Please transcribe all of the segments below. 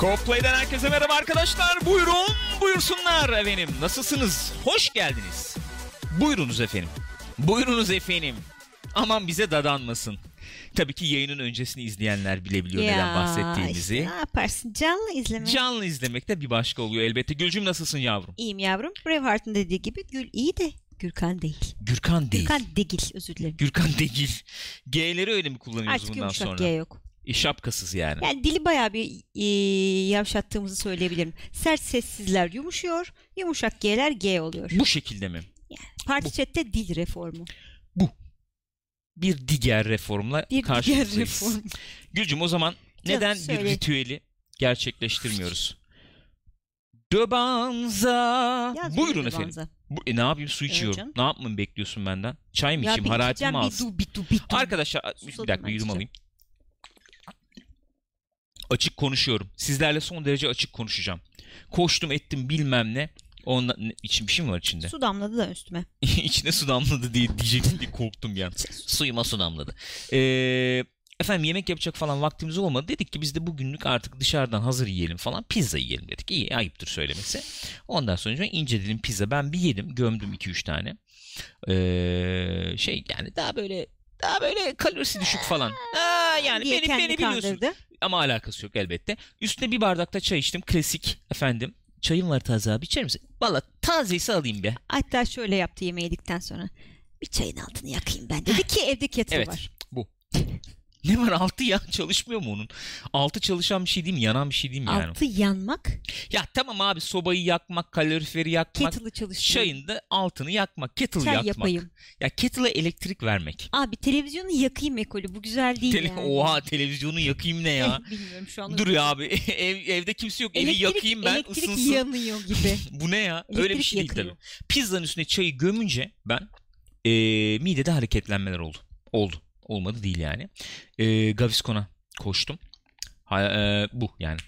Co-Play'den herkese merhaba arkadaşlar. Buyurun, buyursunlar efendim. Nasılsınız? Hoş geldiniz. Buyurunuz efendim. Buyurunuz efendim. Aman bize dadanmasın. Tabii ki yayının öncesini izleyenler bilebiliyor neden bahsettiğimizi. Işte ne yaparsın? Canlı izleme. Canlı izlemek de bir başka oluyor elbette. Gülcüm nasılsın yavrum? İyiyim yavrum. Braveheart'ın dediği gibi Gül iyi de Gürkan değil. Gürkan değil. Gürkan Degil özür dilerim. Gürkan değil. G'leri öyle mi kullanıyoruz Artık bundan yumuşak sonra? G yok. E, şapkasız yani. Yani dili bayağı bir e, yavşattığımızı söyleyebilirim. Sert sessizler yumuşuyor. Yumuşak G'ler G oluyor. Bu şekilde mi? Parti bu. chatte dil reformu. Bir diğer reformla Bir diğer karşınızdayız. reform. Gülcüm o zaman neden bir söyle. ritüeli gerçekleştirmiyoruz? Döbanza. Yaz Buyurun yürü efendim. Bu, e, ne yapayım su Evet içiyorum. canım. ne yapmamı bekliyorsun benden? Çay mı Ya içeyim? bir Hararetimi mi bir alsın? du, bir du, bir du. Arkadaşlar bir Susadım dakika ben, yudum alayım. Açık konuşuyorum. Sizlerle son derece açık konuşacağım. Koştum ettim bilmem ne. Ondan ne- için bir şey mi var içinde? Su damladı da üstüme. İçine su damladı diye diyecektim diye korktum yani. Suyuma su damladı. Ee, efendim yemek yapacak falan vaktimiz olmadı. Dedik ki biz de bugünlük artık dışarıdan hazır yiyelim falan. Pizza yiyelim dedik. İyi ayıptır söylemesi. Ondan sonra ince dilim pizza. Ben bir yedim. Gömdüm 2-3 tane. Ee, şey yani daha böyle daha böyle kalorisi düşük falan. Aa, yani diye beni, beni biliyorsun. kandırdı. Ama alakası yok elbette. Üstüne bir bardakta çay içtim. Klasik efendim. Çayım var taze abi içer misin? Valla tazeyse alayım be. Hatta şöyle yaptı yemeği yedikten sonra. Bir çayın altını yakayım ben dedi ki evde kettle Evet. var. Bu. Ne var altı ya çalışmıyor mu onun? Altı çalışan bir şey değil mi? Yanan bir şey değil mi yani? Altı yanmak, Ya tamam abi sobayı yakmak, kaloriferi yakmak, kettle'ı çalıştırmak. çayın da altını yakmak, kettle Çay yakmak. yapayım. Ya kettle'a elektrik vermek. Abi televizyonu yakayım ekolü bu güzel değil Tele- yani. Oha televizyonu yakayım ne ya? Eh, Bilmiyorum şu anda. Dur ya abi ev, evde kimse yok. Evi Elektrik- yakayım ben elektrik ısınsın. yanıyor gibi. Bu ne ya? Öyle bir Elektrik şey değil yakıyor. tabii. Pizzanın üstüne çayı gömünce ben eee midede hareketlenmeler oldu. Oldu. Olmadı değil yani. Eee Gaviscon'a koştum. Ha, eee, bu yani.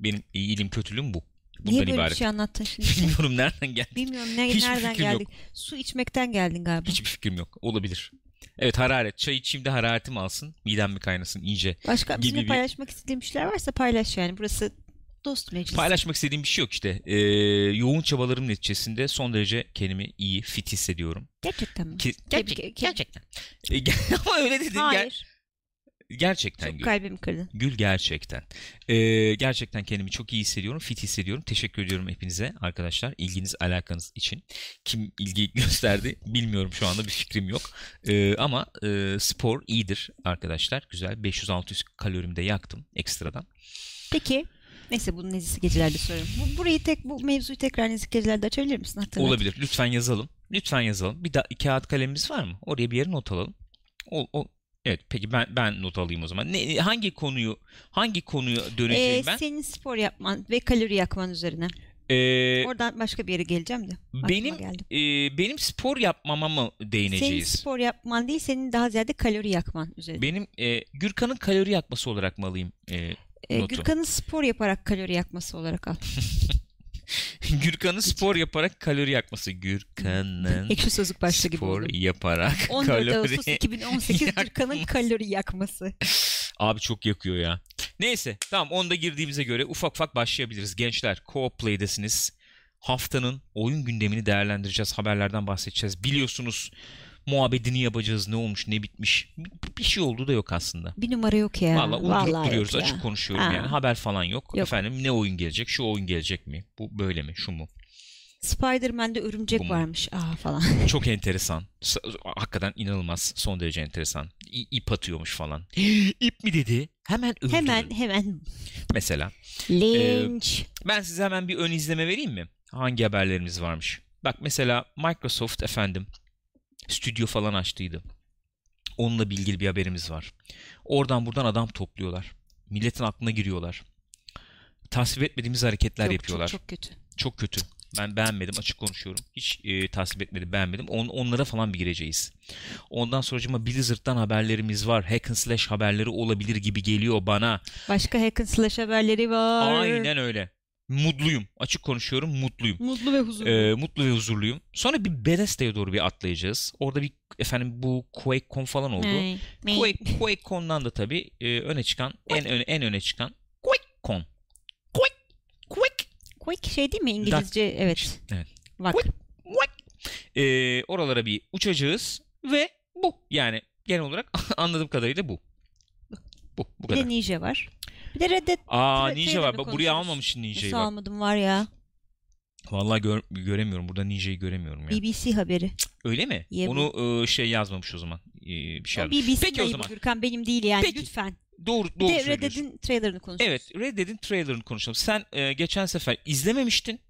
Benim iyiliğim kötülüğüm bu. Bundan Niye böyle ibaret. bir şey anlattın şimdi? Bilmiyorum nereden geldi. Bilmiyorum ne, Hiçbir nereden fikrim yok. geldik. Su içmekten geldin galiba. Hiçbir fikrim yok. Olabilir. Evet hararet. Çay içeyim de hararetim alsın. Midem mi kaynasın iyice. Başka gibi bizimle bir- paylaşmak istediğin bir şeyler varsa paylaş yani. Burası dost meclisi. Paylaşmak istediğim bir şey yok işte. Eee, yoğun çabalarım neticesinde son derece kendimi iyi, fit hissediyorum. Gerçekten mi? Tebrik- gerçek- ke- gerçekten. E, Ama öyle dedim. Ger- Hayır. gerçekten Çok Gül. kalbimi kırdın. Gül gerçekten. Ee, gerçekten kendimi çok iyi hissediyorum. Fit hissediyorum. Teşekkür ediyorum hepinize arkadaşlar. ilginiz alakanız için. Kim ilgi gösterdi bilmiyorum şu anda bir fikrim yok. Ee, ama e, spor iyidir arkadaşlar. Güzel. 500-600 kalorimi de yaktım ekstradan. Peki. Neyse bunu nezisi gecelerde soruyorum. Bu, burayı tek bu mevzuyu tekrar nezih gecelerde açabilir misin? Hatırlat. Olabilir. Lütfen yazalım. Lütfen yazalım. Bir da kağıt kalemimiz var mı? Oraya bir yere not alalım. O, o Evet peki ben ben not alayım o zaman. Ne, hangi konuyu hangi konuya döneceğim Ee, ben? Senin spor yapman ve kalori yakman üzerine. Ee, Oradan başka bir yere geleceğim de. benim e, benim spor yapmama mı Senin değineceğiz? spor yapman değil, senin daha ziyade kalori yakman üzerine. Benim e, Gürkan'ın kalori yakması olarak mı alayım e, Notu? Gürkan'ın spor yaparak kalori yakması olarak al. Gürkan'ın spor yaparak kalori yakması. Gürkan'ın Ekşi sözlük başlığı gibi spor oldu. yaparak 14 kalori Ağustos 2018 Gürkan'ın kalori yakması. Abi çok yakıyor ya. Neyse tamam onda girdiğimize göre ufak ufak başlayabiliriz. Gençler co-op play'desiniz. Haftanın oyun gündemini değerlendireceğiz. Haberlerden bahsedeceğiz. Biliyorsunuz muhabbetini yapacağız. Ne olmuş ne bitmiş. Bir, şey olduğu da yok aslında. Bir numara yok ya. Valla uydurup Vallahi duruyoruz. yok ya. Açık konuşuyorum Ha. yani. Haber falan yok. Yok. Efendim ne oyun gelecek? Şu oyun gelecek mi? Bu böyle mi? Şu mu? Spider-Man'de örümcek Bu varmış. Aa falan. Çok enteresan. Hakikaten inanılmaz. Son derece enteresan. İ- ip atıyormuş falan. İp mi dedi? Hemen öldürün. hemen hemen Mesela. linç. Ben size hemen bir ön izleme vereyim mi? Hangi haberlerimiz varmış? Bak mesela Microsoft efendim stüdyo falan açtıydı. Onunla ilgili bir haberimiz var. Oradan buradan adam topluyorlar. Milletin aklına giriyorlar. Tasvip etmediğimiz hareketler Yok, yapıyorlar. Çok, çok kötü. Çok kötü. Ben beğenmedim açık konuşuyorum. Hiç e, tasvip etmedim beğenmedim. On, onlara falan bir gireceğiz. Ondan sonra Blizzard'dan haberlerimiz var. Hack and Slash haberleri olabilir gibi geliyor bana. Başka hack and slash haberleri var. Aynen öyle. Mutluyum. Açık konuşuyorum mutluyum. Mutlu ve huzurlu. Ee, mutlu ve huzurluyum. Sonra bir Bethesda'ya doğru bir atlayacağız. Orada bir efendim bu QuakeCon falan oldu. Ney? Quake, QuakeCon'dan da tabii e, öne çıkan en öne en öne çıkan QuakeCon. Quick şey değil mi İngilizce? Evet. Evet. Vak. Quick. Ee, oralara bir uçacağız ve bu. Yani genel olarak anladığım kadarıyla bu. Bu. Bu Bir kadar. de Ninja var. Bir de Red Dead Aa Ninja var. Bak buraya konuşuruz. almamışsın Ninja'yı Nasıl bak. almadım var ya. Vallahi gör- göremiyorum. Burada Ninja'yı göremiyorum ya. BBC haberi. Öyle mi? Ye. Onu e, şey yazmamış o zaman. E, bir şey O yazmamış. BBC'nin Peki o ayıbı zaman. Gürkan benim değil yani Peki. lütfen. Doğru Bir doğru de Red söylüyorsun. Dead'in trailerını konuşuruz. Evet Red Dead'in trailerını konuşalım. Sen e, geçen sefer izlememiştin.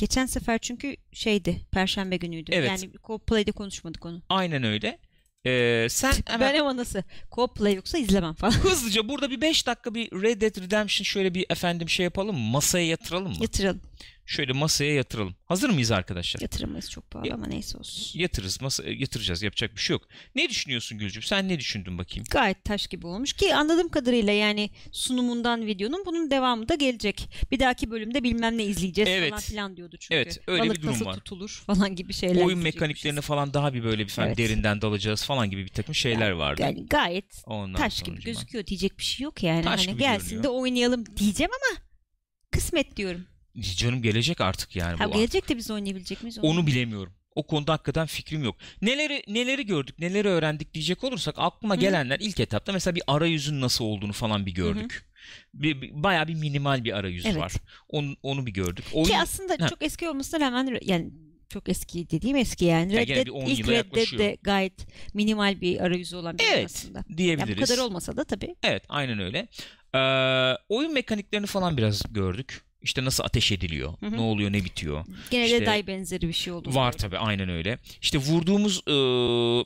Geçen sefer çünkü şeydi Perşembe günüydü. Evet. Yani co-play'de konuşmadık onu. Aynen öyle. E, sen hemen Ben ama nasıl co-play yoksa izlemem falan. hızlıca burada bir 5 dakika bir Red Dead Redemption şöyle bir efendim şey yapalım? Masaya yatıralım mı? Yatıralım. Şöyle masaya yatıralım. Hazır mıyız arkadaşlar? Yatıramayız çok pahalı Ya- ama neyse olsun. Yatırırız. Masa, yatıracağız. Yapacak bir şey yok. Ne düşünüyorsun Gülcüm? Sen ne düşündün bakayım? Gayet taş gibi olmuş ki anladığım kadarıyla yani sunumundan videonun bunun devamı da gelecek. Bir dahaki bölümde bilmem ne izleyeceğiz Evet. falan filan diyordu çünkü. Evet, öyle bir Balık durum nasıl var. tutulur falan gibi şeyler Oyun mekaniklerine falan daha bir böyle bir falan Evet. derinden dalacağız falan gibi bir takım şeyler vardı. Yani gayet Ondan taş gibi gözüküyor diyecek bir şey yok yani. Taş hani gibi gelsin görünüyor. de oynayalım diyeceğim ama kısmet diyorum. Canım gelecek artık yani Ha, bu. gelecek de biz oynayabilecek miyiz? Onu bilemiyorum. O konuda hakikaten fikrim yok. Neleri neleri gördük, neleri öğrendik diyecek olursak aklıma Hı. gelenler ilk etapta mesela bir arayüzün nasıl olduğunu falan bir gördük. Bir, bir- bayağı bir minimal bir arayüz Evet. var. Onu, onu bir gördük. Oyun, Ki aslında Ha. çok eski olmasına rağmen yani çok eski dediğim eski yani. Ya Red gene Dead, bir 10 ilk Red. Dead de gayet minimal bir arayüzü olan bir evet aslında. Diyebiliriz. bu kadar olmasa da tabii. Evet aynen öyle. Ee, oyun mekaniklerini falan biraz gördük. İşte nasıl ateş ediliyor, Hı hı. ne oluyor, ne bitiyor. Gene İşte- de Day benzeri bir şey oldu. Var tabi aynen öyle. İşte vurduğumuz e,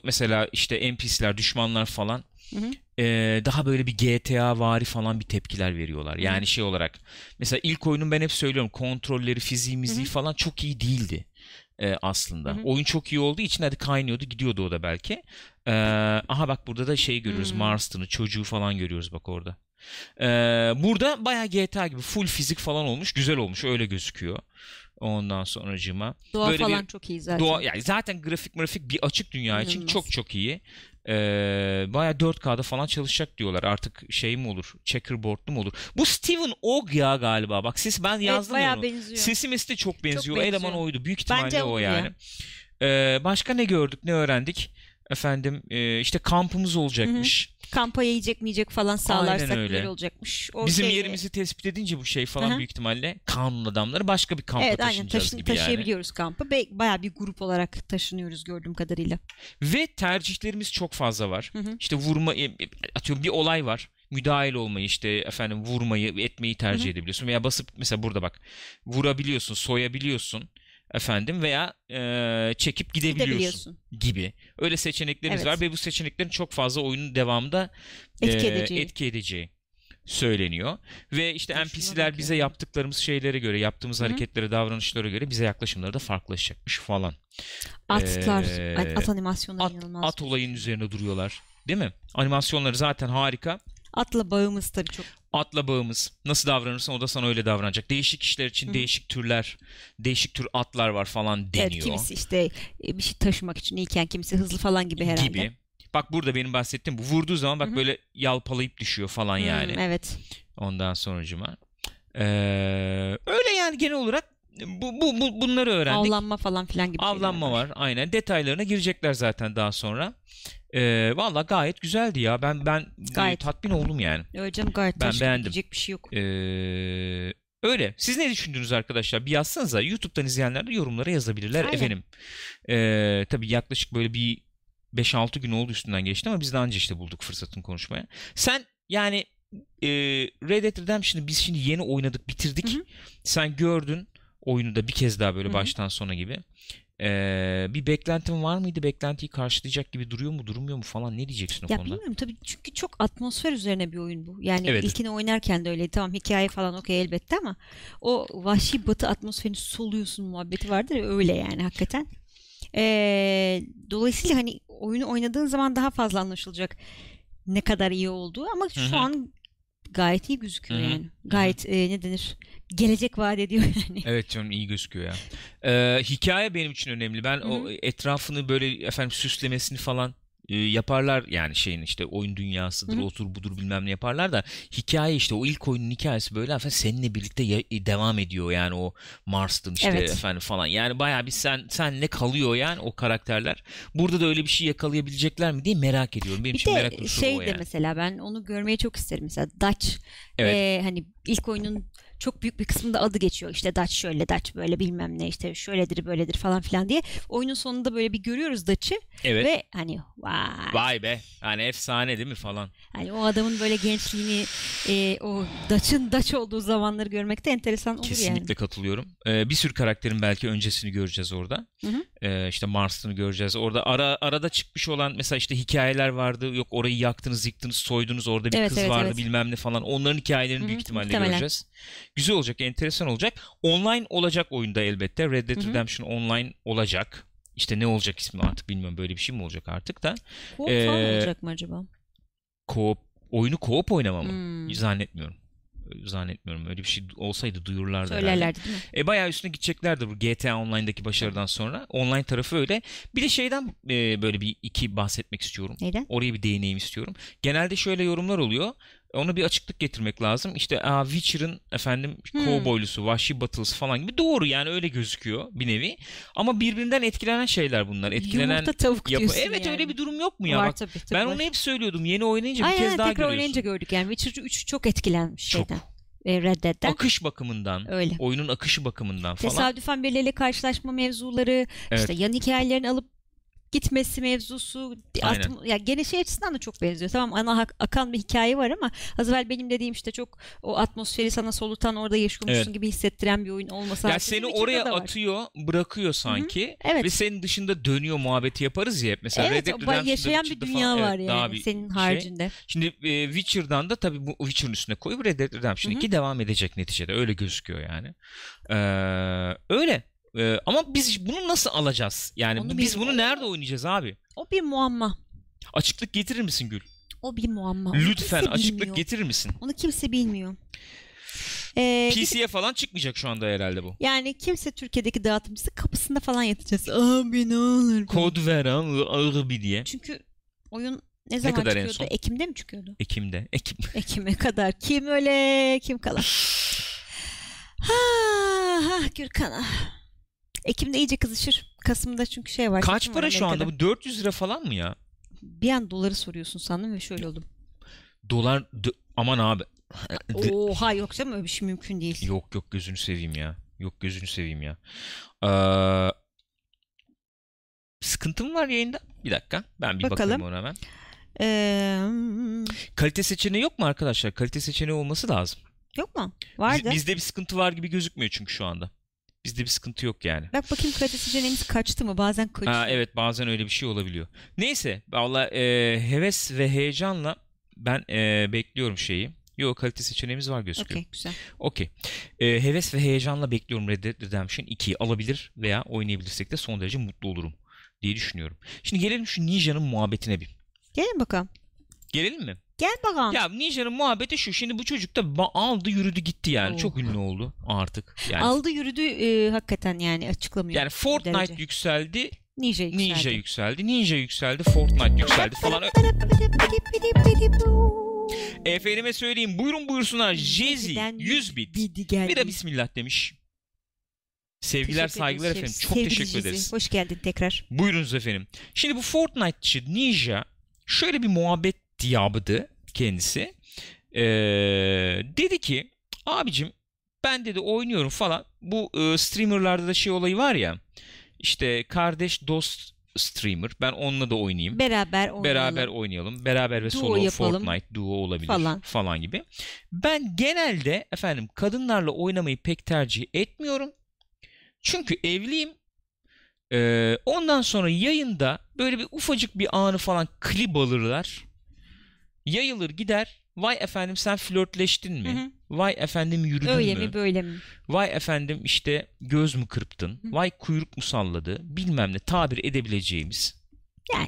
mesela işte NPC'ler, düşmanlar falan Hı hı. e, daha böyle bir GTA vari falan bir tepkiler veriyorlar. Yani şey olarak mesela ilk oyunun ben hep söylüyorum kontrolleri, fiziği, müziği Hı hı. falan çok iyi değildi e, aslında. Hı hı. Oyun çok iyi olduğu için hadi kaynıyordu gidiyordu o da belki. E, aha bak burada da şey görüyoruz Hı. Marston'ı çocuğu falan görüyoruz bak orada. E, burada bayağı GTA gibi full fizik falan olmuş güzel olmuş öyle gözüküyor. Ondan sonracığıma. Doğa böyle falan bir- çok iyi zaten. Doğa, yani zaten grafik grafik bir açık dünya için İnanılmaz. çok çok iyi. Ee, Baya 4K'da falan çalışacak diyorlar. Artık şey mi olur? Checkerboardlu mu olur? Bu Steven Ogg ya galiba. Bak ses ben evet, yazdım ya bayağı onu. benziyor. Sesi mesi de çok benziyor. benziyor. Eleman oydu. Büyük ihtimalle Bence o yani. Ee, başka ne gördük? Ne öğrendik? Efendim e, işte kampımız olacakmış. Kampa yiyecek mi yiyecek falan sağlarsak Aynen öyle. olacakmış. O Bizim şey- yerimizi tespit edince bu şey falan Hı hı. büyük ihtimalle kanun adamları başka bir kampa Evet aynen taşınacağız taşın, gibi yani. taşıyabiliyoruz kampı. Be- bayağı bir grup olarak taşınıyoruz gördüğüm kadarıyla. Ve tercihlerimiz çok fazla var. Hı hı. İşte vurma e, atıyorum bir olay var. Müdahil olmayı işte efendim vurmayı etmeyi tercih Hı hı. edebiliyorsun veya basıp mesela burada bak vurabiliyorsun, soyabiliyorsun efendim veya e, çekip gidebiliyorsun gibi. Öyle seçeneklerimiz Evet. var ve bu seçeneklerin çok fazla oyunun devamında Etki e, edeceği. etki edeceği söyleniyor. Ve işte şuna NPC'ler bize yaptıklarımız şeylere göre, yaptığımız Hı hı. hareketlere, davranışlara göre bize yaklaşımları da farklılaşacakmış falan. Atlar, Ee, at animasyonları At, inanılmaz. at olayının üzerine duruyorlar. Değil mi? Animasyonları zaten harika. Atla bağımız tabii çok. Atla bağımız. Nasıl davranırsan o da sana öyle davranacak. Değişik işler için Hı hı. değişik türler, değişik tür atlar var falan deniyor. Evet, kimisi işte e, bir şey taşımak için iyiken kimisi hızlı falan gibi herhalde. gibi. Bak burada benim bahsettiğim bu. Vurduğu zaman bak Hı hı. böyle yalpalayıp düşüyor falan Hmm, yani. evet. Ondan sonucuma. Ee, öyle yani genel olarak bu, bu, bu bunları öğrendik. Avlanma falan filan gibi şeyler Avlanma var. Aynen. Detaylarına girecekler zaten daha sonra. Ee, Valla gayet güzeldi ya. Ben ben Gayet. tatmin oldum yani. Öyle canım gayet Ben beğendim. bir şey yok. Ee, öyle. Siz ne düşündünüz arkadaşlar? Bir yazsanıza. YouTube'dan izleyenler de yorumlara yazabilirler Aynen. efendim. Ee, tabii yaklaşık böyle bir 5-6 gün oldu üstünden geçti ama biz de anca işte bulduk fırsatını konuşmaya. Sen yani e, Red Dead Redemption'ı biz şimdi yeni oynadık, bitirdik. Hı hı. Sen gördün oyunu da bir kez daha böyle baştan sona gibi. Ee, bir beklentin var mıydı? Beklentiyi karşılayacak gibi duruyor mu, durmuyor mu falan? Ne diyeceksin o Ya konuda? bilmiyorum tabii çünkü çok atmosfer üzerine bir oyun bu. Yani Evet. ilkini oynarken de öyleydi. Tamam hikaye falan okey elbette ama o vahşi batı atmosferini soluyorsun muhabbeti vardır ya öyle yani hakikaten. Ee, dolayısıyla hani oyunu oynadığın zaman daha fazla anlaşılacak ne kadar iyi olduğu ama şu Hı hı. an gayet iyi gözüküyor Hı hı. yani. Gayet e, ne denir? Gelecek vaat ediyor yani. Evet canım iyi gözüküyor ya. Ee, hikaye benim için önemli. Ben Hı o etrafını böyle efendim süslemesini falan e, yaparlar yani şeyin işte oyun dünyasıdır Hı hı. otur budur bilmem ne yaparlar da hikaye işte o ilk oyunun hikayesi böyle efendim seninle birlikte ya- e, devam ediyor yani o Mars'tın işte Evet. efendim falan yani bayağı bir sen senle kalıyor yani o karakterler. Burada da öyle bir şey yakalayabilecekler mi diye merak ediyorum. Benim Bir için merak de unsuru şey de yani. mesela ben onu görmeyi çok isterim. Mesela Dutch Evet. e, hani ilk oyunun çok büyük bir kısmında adı geçiyor. İşte Dutch şöyle, Dutch böyle bilmem ne işte şöyledir böyledir falan filan diye. Oyunun sonunda böyle bir görüyoruz Dutch'ı Evet. ve hani vay. Vay be. Yani efsane değil mi falan. Hani o adamın böyle gençliğini e, o Dutch'ın Dutch olduğu zamanları görmek de enteresan olur Kesinlikle yani. katılıyorum. Ee, bir sürü karakterin belki öncesini göreceğiz orada. Hı hı. Ee, işte Mars'ını göreceğiz. Orada ara arada çıkmış olan mesela işte hikayeler vardı. Yok orayı yaktınız, yıktınız, soydunuz. Orada bir Evet, kız evet, vardı evet. bilmem ne falan. Onların hikayelerini Hı hı, büyük ihtimalle muhtemelen. göreceğiz. Güzel olacak, enteresan olacak. Online olacak oyunda elbette. Red Dead. Redemption Online olacak. İşte ne olacak ismi artık bilmiyorum. Böyle bir şey mi olacak artık da. Co-op Ee, olacak mı acaba? Co-op, oyunu co-op oynama mı? Hmm. Zannetmiyorum. Zannetmiyorum. Öyle bir şey olsaydı duyururlardı. Söylerlerdi değil mi? E, bayağı üstüne gideceklerdir bu GTA Online'daki başarıdan sonra. Online tarafı öyle. Bir de şeyden e, böyle bir iki bahsetmek istiyorum. Neyden? Oraya bir değineyim istiyorum. Genelde şöyle yorumlar oluyor. Ona bir açıklık getirmek lazım. İşte aa, Witcher'ın efendim Hmm. kovboylusu, vahşi batılısı falan gibi doğru yani öyle gözüküyor bir nevi. Ama birbirinden etkilenen şeyler bunlar. Etkilenen Yumurta tavuk yapı. diyorsun Evet yani. öyle bir durum yok mu ya? var Bak, tabii, tabii ben onu hep söylüyordum. Yeni oynayınca bir Aynen kez daha tekrar görüyorsun. oynayınca gördük yani. Witcher 3 çok etkilenmiş Çok. şeyden. E, Red Dead'den. Akış bakımından, Öyle. oyunun akışı bakımından falan. Tesadüfen birileriyle karşılaşma mevzuları, Evet. işte yan hikayelerini alıp gitmesi mevzusu. Atm- ya gene şey açısından da çok benziyor. Tamam ana akan bir hikaye var ama az evvel benim dediğim işte çok o atmosferi sana solutan orada yaşıyormuşsun Evet. gibi hissettiren bir oyun olması Ya seni oraya atıyor, bırakıyor sanki. Evet. Ve senin dışında dönüyor muhabbeti yaparız ya. Mesela Evet, Red Dead Redemption'da, yaşayan bir dünya falan, var evet, yani senin şey. haricinde. Şimdi e, Witcher'dan da tabii bu Witcher'ın üstüne koyup Red Dead Redemption Hı hı. 2 devam edecek neticede. Öyle gözüküyor yani. Ee, öyle. Ee, ama biz bunu nasıl alacağız? Yani Onu biz bilmiyorum. bunu nerede oynayacağız abi? O bir muamma. Açıklık getirir misin Gül? O bir muamma. Onu Lütfen kimse açıklık bilmiyor. getirir misin? Onu kimse bilmiyor. Ee, PC'ye falan çıkmayacak şu anda herhalde bu. yani kimse Türkiye'deki dağıtımcısı kapısında falan yatacağız. Abi ne olur. Kod ver ha, ağır bir diye. Çünkü oyun ne zaman kadar en çıkıyordu? son? Ekim'de mi çıkıyordu? Ekim'de. Ekim. Ekim'e kadar. Kim öyle kim kala. Ha, ha Gürkan. ah. Ekim'de iyice kızışır. Kasım'da çünkü şey var. Kaç seçim var para şu anda bu? 400 lira falan mı ya? Bir an doları soruyorsun sandım ve şöyle oldum. Dolar aman abi. Oha yok canım öyle bir şey mümkün değil. Yok yok gözünü seveyim ya. Yok gözünü seveyim ya. Ee, sıkıntım var yayında. Bir dakika. Ben bir Bakalım. bakayım ona hemen. Ee, Kalite seçeneği yok mu arkadaşlar? Kalite seçeneği olması lazım. yok mu? Biz- Vardı. bizde bir sıkıntı var gibi gözükmüyor çünkü şu anda. Bizde bir sıkıntı yok yani. Bak bakayım seçeneğimiz kaçtı mı? Bazen kaçıyor. Ha, evet bazen öyle bir şey olabiliyor. Neyse valla e, heves ve heyecanla ben e, bekliyorum şeyi. Yok kalite seçeneğimiz var gözüküyor. Okey güzel. Okey. Ee, heves ve heyecanla bekliyorum Red Dead Redemption 2'yi alabilir veya oynayabilirsek de son derece mutlu olurum diye düşünüyorum. Şimdi gelelim şu Ninja'nın muhabbetine bir. Gelin bakalım. Gelelim mi? Gel bakalım. Ya Ninja'nın muhabbeti şu. Şimdi bu çocuk da aldı yürüdü gitti yani. Oh. Çok ünlü oldu artık. Yani, Aldı yürüdü e, hakikaten yani açıklamıyor. yani Fortnite derece. yükseldi, Ninja yükseldi. Ninja yükseldi, Ninja yükseldi, Fortnite yükseldi falan. Efendime söyleyeyim buyurun buyursunlar. Jezi Jezzy'den 100 bit. Bir de bismillah demiş. Sevgiler Teşekkür saygılar ederiz. efendim. Çok Sevgili teşekkür ederiz. Hoş geldin tekrar. Buyurunuz efendim. Şimdi bu Fortnite'çı Ninja şöyle bir muhabbet yaptı kendisi. Ee, dedi ki abicim ben dedi oynuyorum falan. Bu e, streamerlarda da şey olayı var ya. İşte kardeş dost streamer. Ben onunla da oynayayım. Beraber oynayalım. Beraber oynayalım. Beraber ve Duo solo yapalım. Fortnite duo olabilir Falan. falan gibi. Ben genelde efendim kadınlarla oynamayı pek tercih etmiyorum. Çünkü evliyim. Ee, ondan sonra yayında böyle bir ufacık bir anı falan klip alırlar. Yayılır gider. Vay efendim sen flörtleştin mi? Hı hı. Vay efendim yürüdün Öyle mü? mi böyle mi? Vay efendim işte göz mü kırptın? Hı. Vay kuyruk mu salladı? Bilmem ne tabir edebileceğimiz Yani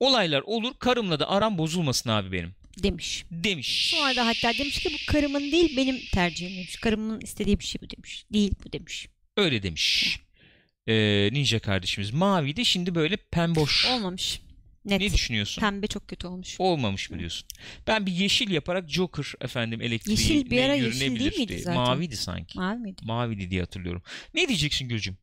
olaylar olur. Karımla da aram bozulmasın abi benim. demiş. Demiş. Sonra da hatta demiş ki bu karımın değil benim tercihim demiş. Karımın istediği bir şey bu demiş. Değil bu demiş. Öyle demiş. Ee, Ninja kardeşimiz. Mavi de şimdi böyle pemboş. Olmamış. Net. Ne düşünüyorsun? Pembe çok kötü olmuş. Olmamış mı diyorsun? Ben bir yeşil yaparak Joker efendim elektriği Yeşil bir ara yeşil değil miydi diye. zaten? Maviydi sanki. Mavi miydi? Maviydi diye hatırlıyorum. Ne diyeceksin Gülcüm?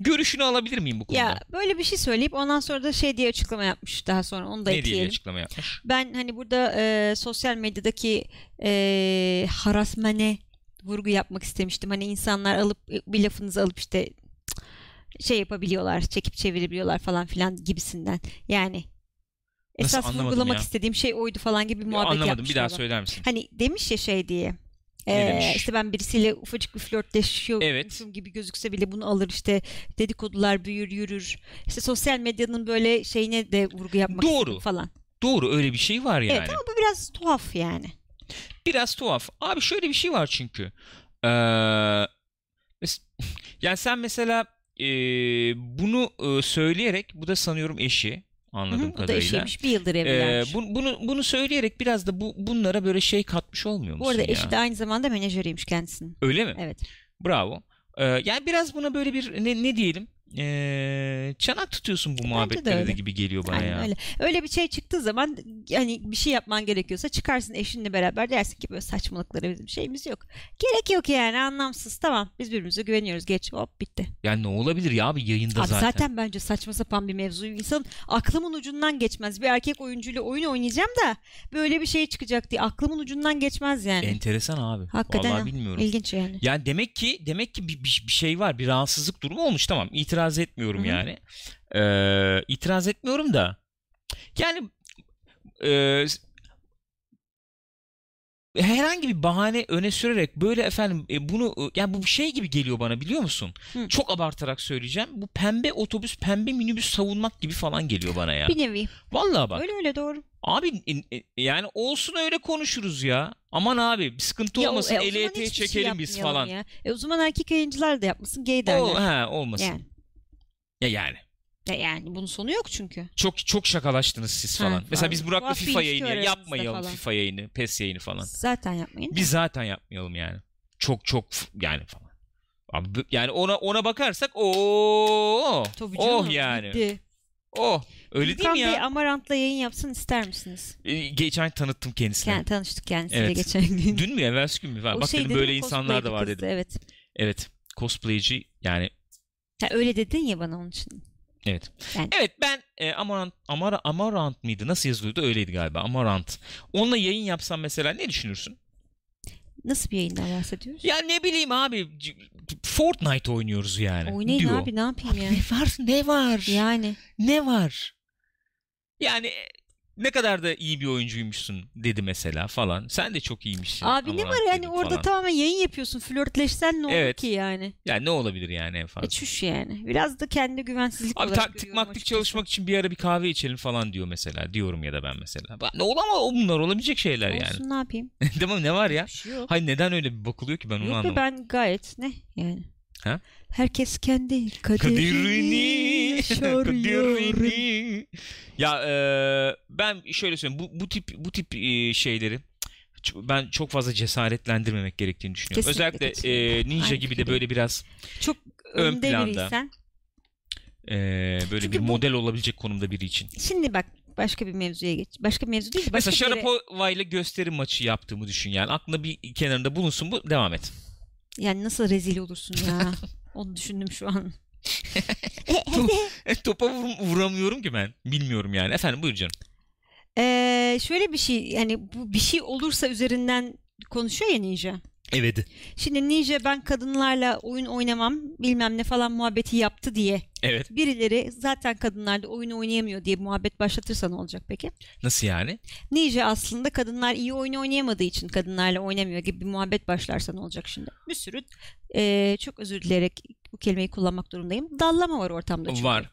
Görüşünü alabilir miyim bu konuda? Ya böyle bir şey söyleyip ondan sonra da şey diye açıklama yapmış daha sonra onu da ne diye ekleyelim. açıklama yapmış? Ben hani burada e, sosyal medyadaki e, harasmane vurgu yapmak istemiştim. Hani insanlar alıp bir lafınızı alıp işte şey yapabiliyorlar, çekip çevirebiliyorlar falan filan gibisinden. Yani Nasıl? esas Anlamadım vurgulamak ya. istediğim şey oydu falan gibi bir muhabbet Anlamadım. yapmış Bir daha orada. söyler misin? Hani demiş ya şey diye. Ne e, demiş? işte ben birisiyle ufacık bir flörtleşiyormuşum Evet. gibi gözükse bile bunu alır işte dedikodular büyür yürür. İşte sosyal medyanın böyle şeyine de vurgu yapmak Doğru. falan. Doğru öyle bir şey var yani. Evet ama bu biraz tuhaf yani. Biraz tuhaf. Abi şöyle bir şey var çünkü. Ee, yani sen mesela e, bunu e, söyleyerek bu da sanıyorum eşi anladığım Hı hı, o da kadarıyla. eşiymiş bir yıldır Ee, evlilermiş. bu- bunu bunu söyleyerek biraz da bu bunlara böyle şey katmış olmuyor musun bu arada ya? eşi de aynı zamanda menajeriymiş kendisinin. Öyle mi? Evet. Bravo. Ee, yani biraz buna böyle bir ne, ne diyelim? Ee, çanak tutuyorsun bu muhabbetlere de gibi geliyor bana Aynen ya. öyle. Öyle bir şey çıktığı zaman hani bir şey yapman gerekiyorsa çıkarsın eşinle beraber dersin ki böyle saçmalıklara bizim şeyimiz yok. Gerek yok yani anlamsız. Tamam biz birbirimize güveniyoruz. Geç hop bitti. Yani ne olabilir ya abi yayında Abi zaten. zaten. bence saçma sapan bir mevzu. İnsanın aklımın ucundan geçmez. Bir erkek oyuncuyla oyun oynayacağım da böyle bir şey çıkacak diye aklımın ucundan geçmez yani. Enteresan abi. Hakikaten Vallahi bilmiyorum. İlginç yani. Yani demek ki demek ki bir, bir, bir şey var. Bir rahatsızlık durumu olmuş. Tamam. itiraz etmiyorum Hı hı. yani. Ee, itiraz etmiyorum da. Yani e, herhangi bir bahane öne sürerek böyle efendim e, bunu e, yani bu bir şey gibi geliyor bana biliyor musun? Hı. Çok abartarak söyleyeceğim. Bu pembe otobüs, pembe minibüs savunmak gibi falan geliyor bana ya. Bir nevi. Vallahi bak. Öyle öyle doğru. Abi e, e, yani olsun öyle konuşuruz ya. Aman abi bir sıkıntı Ya olmasın. e, şey çekelim biz falan. Ya. E, o zaman erkek yayıncılar da yapmasın gay derler. O, ha, olmasın. yani. Ya yani. Ya yani bunun sonu yok çünkü. Çok çok şakalaştınız siz Ha, falan. falan. Mesela biz Burak'la FIFA yayını yapmayalım. falan. FIFA yayını, PES yayını falan. Zaten yapmayın. Biz zaten yapmayalım yani. Çok çok yani falan. Abi yani ona ona bakarsak o oh canım, yani. gitti. Oh. Öyle değil Gürkan mi Bey ya? Amarant'la yayın yapsın ister misiniz? Ee, Geçen tanıttım kendisine. Yani tanıştık kendisiyle Evet. geçen gün. Dün mü evvelsi gün mü falan. Bak şey dedim böyle insanlar da var cosplayci dedim. kızdı, Evet. Evet. Cosplayci yani Ha, öyle dedin ya bana onun için. Evet. Yani- Evet ben e, Amarant, Amara, Amarant mıydı? Nasıl yazılıyordu? Öyleydi galiba. Amarant. Onunla yayın yapsam mesela ne düşünürsün? Nasıl bir yayından bahsediyoruz? Ya ne bileyim abi Fortnite oynuyoruz yani. Oynayın diyor. abi ne yapayım ya? Ne var? Ne var? Yani Ne var? Yani e, ne kadar da iyi bir oyuncuymuşsun dedi mesela falan. Sen de çok iyiymişsin. abi ne var yani orada falan. tamamen yayın yapıyorsun. Flörtleşsen ne olur Evet. ki yani? Yani ne olabilir yani en fazla? E çüş yani. Biraz da kendi güvensizlik Abi taktik maktik çalışmak için bir ara bir kahve içelim falan diyor mesela. Diyorum ya da ben mesela. Ne olur ama bunlar olabilecek şeyler yani. Olsun ne yapayım? Mi? Ne var ya? Şey. Hayır neden öyle bir bakılıyor ki ben onu Yok be anlamadım. ben gayet ne yani. Ha? Herkes kendi kaderini, Kaderini, kaderini. Ya e, ben şöyle söyleyeyim bu bu tip bu tip e, şeyleri ben çok fazla cesaretlendirmemek gerektiğini düşünüyorum. Kesinlikle Özellikle e, Ninja Aynı gibi de fikirdeyim. böyle biraz Çok Ön planda. e, böyle Çünkü bir bu- model olabilecek konumda biri için. Şimdi bak başka bir mevzuya geç. Başka bir mevzu değil. de Başka Mesela bir yere- Sharapova ile gösteri maçı yaptığımı düşün yani. Aklında bir kenarında bulunsun bu. Devam et. Yani nasıl rezil olursun ya. Onu düşündüm şu an. E, Topa vur- vuramıyorum ki ben. Bilmiyorum yani. Efendim buyur canım. Ee, şöyle bir şey yani bu bir şey olursa üzerinden konuşuyor ya Ninja. Evet. Şimdi Ninja ben kadınlarla oyun oynamam bilmem ne falan muhabbeti yaptı diye Evet. birileri zaten kadınlarla oyun oynayamıyor diye muhabbet başlatırsa ne olacak peki? Nasıl yani? Ninja aslında kadınlar iyi oyun oynayamadığı için kadınlarla oynamıyor gibi bir muhabbet başlarsa ne olacak şimdi? Bir sürü eee, çok özür dileyerek bu kelimeyi kullanmak durumdayım. Dallama var ortamda çünkü. Var.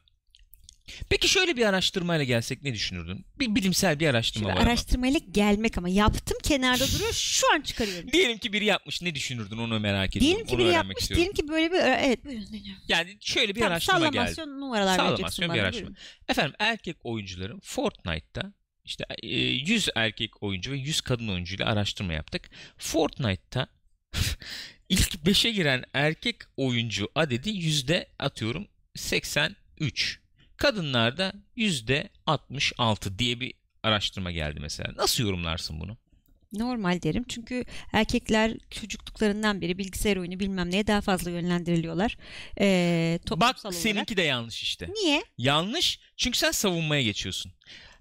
Peki şöyle bir araştırmayla gelsek ne düşünürdün? Bir bilimsel bir araştırma Şimdi var ama. araştırmayla gelmek ama yaptım kenarda duruyor şu an çıkarıyorum. Diyelim ki biri yapmış ne düşünürdün onu merak ediyorum. Diyelim ki onu biri yapmış, istiyorum. diyelim ki böyle bir evet buyurun dinliyorum. Yani şöyle bir Tamam, araştırma geldi. sallamasyon numaralar Sallamasyon bir bana. araştırma. buyurun. Efendim erkek oyuncuların Fortnite'ta işte e, 100 erkek oyuncu ve 100 kadın oyuncuyla araştırma yaptık. Fortnite'ta ilk 5'e giren erkek oyuncu adedi yüzde atıyorum 83. Kadınlarda %66 diye bir araştırma geldi mesela. Nasıl yorumlarsın bunu? Normal derim. Çünkü erkekler çocukluklarından beri bilgisayar oyunu bilmem neye daha fazla yönlendiriliyorlar. Ee, Bak olarak. seninki de yanlış işte. Niye? Yanlış çünkü sen savunmaya geçiyorsun.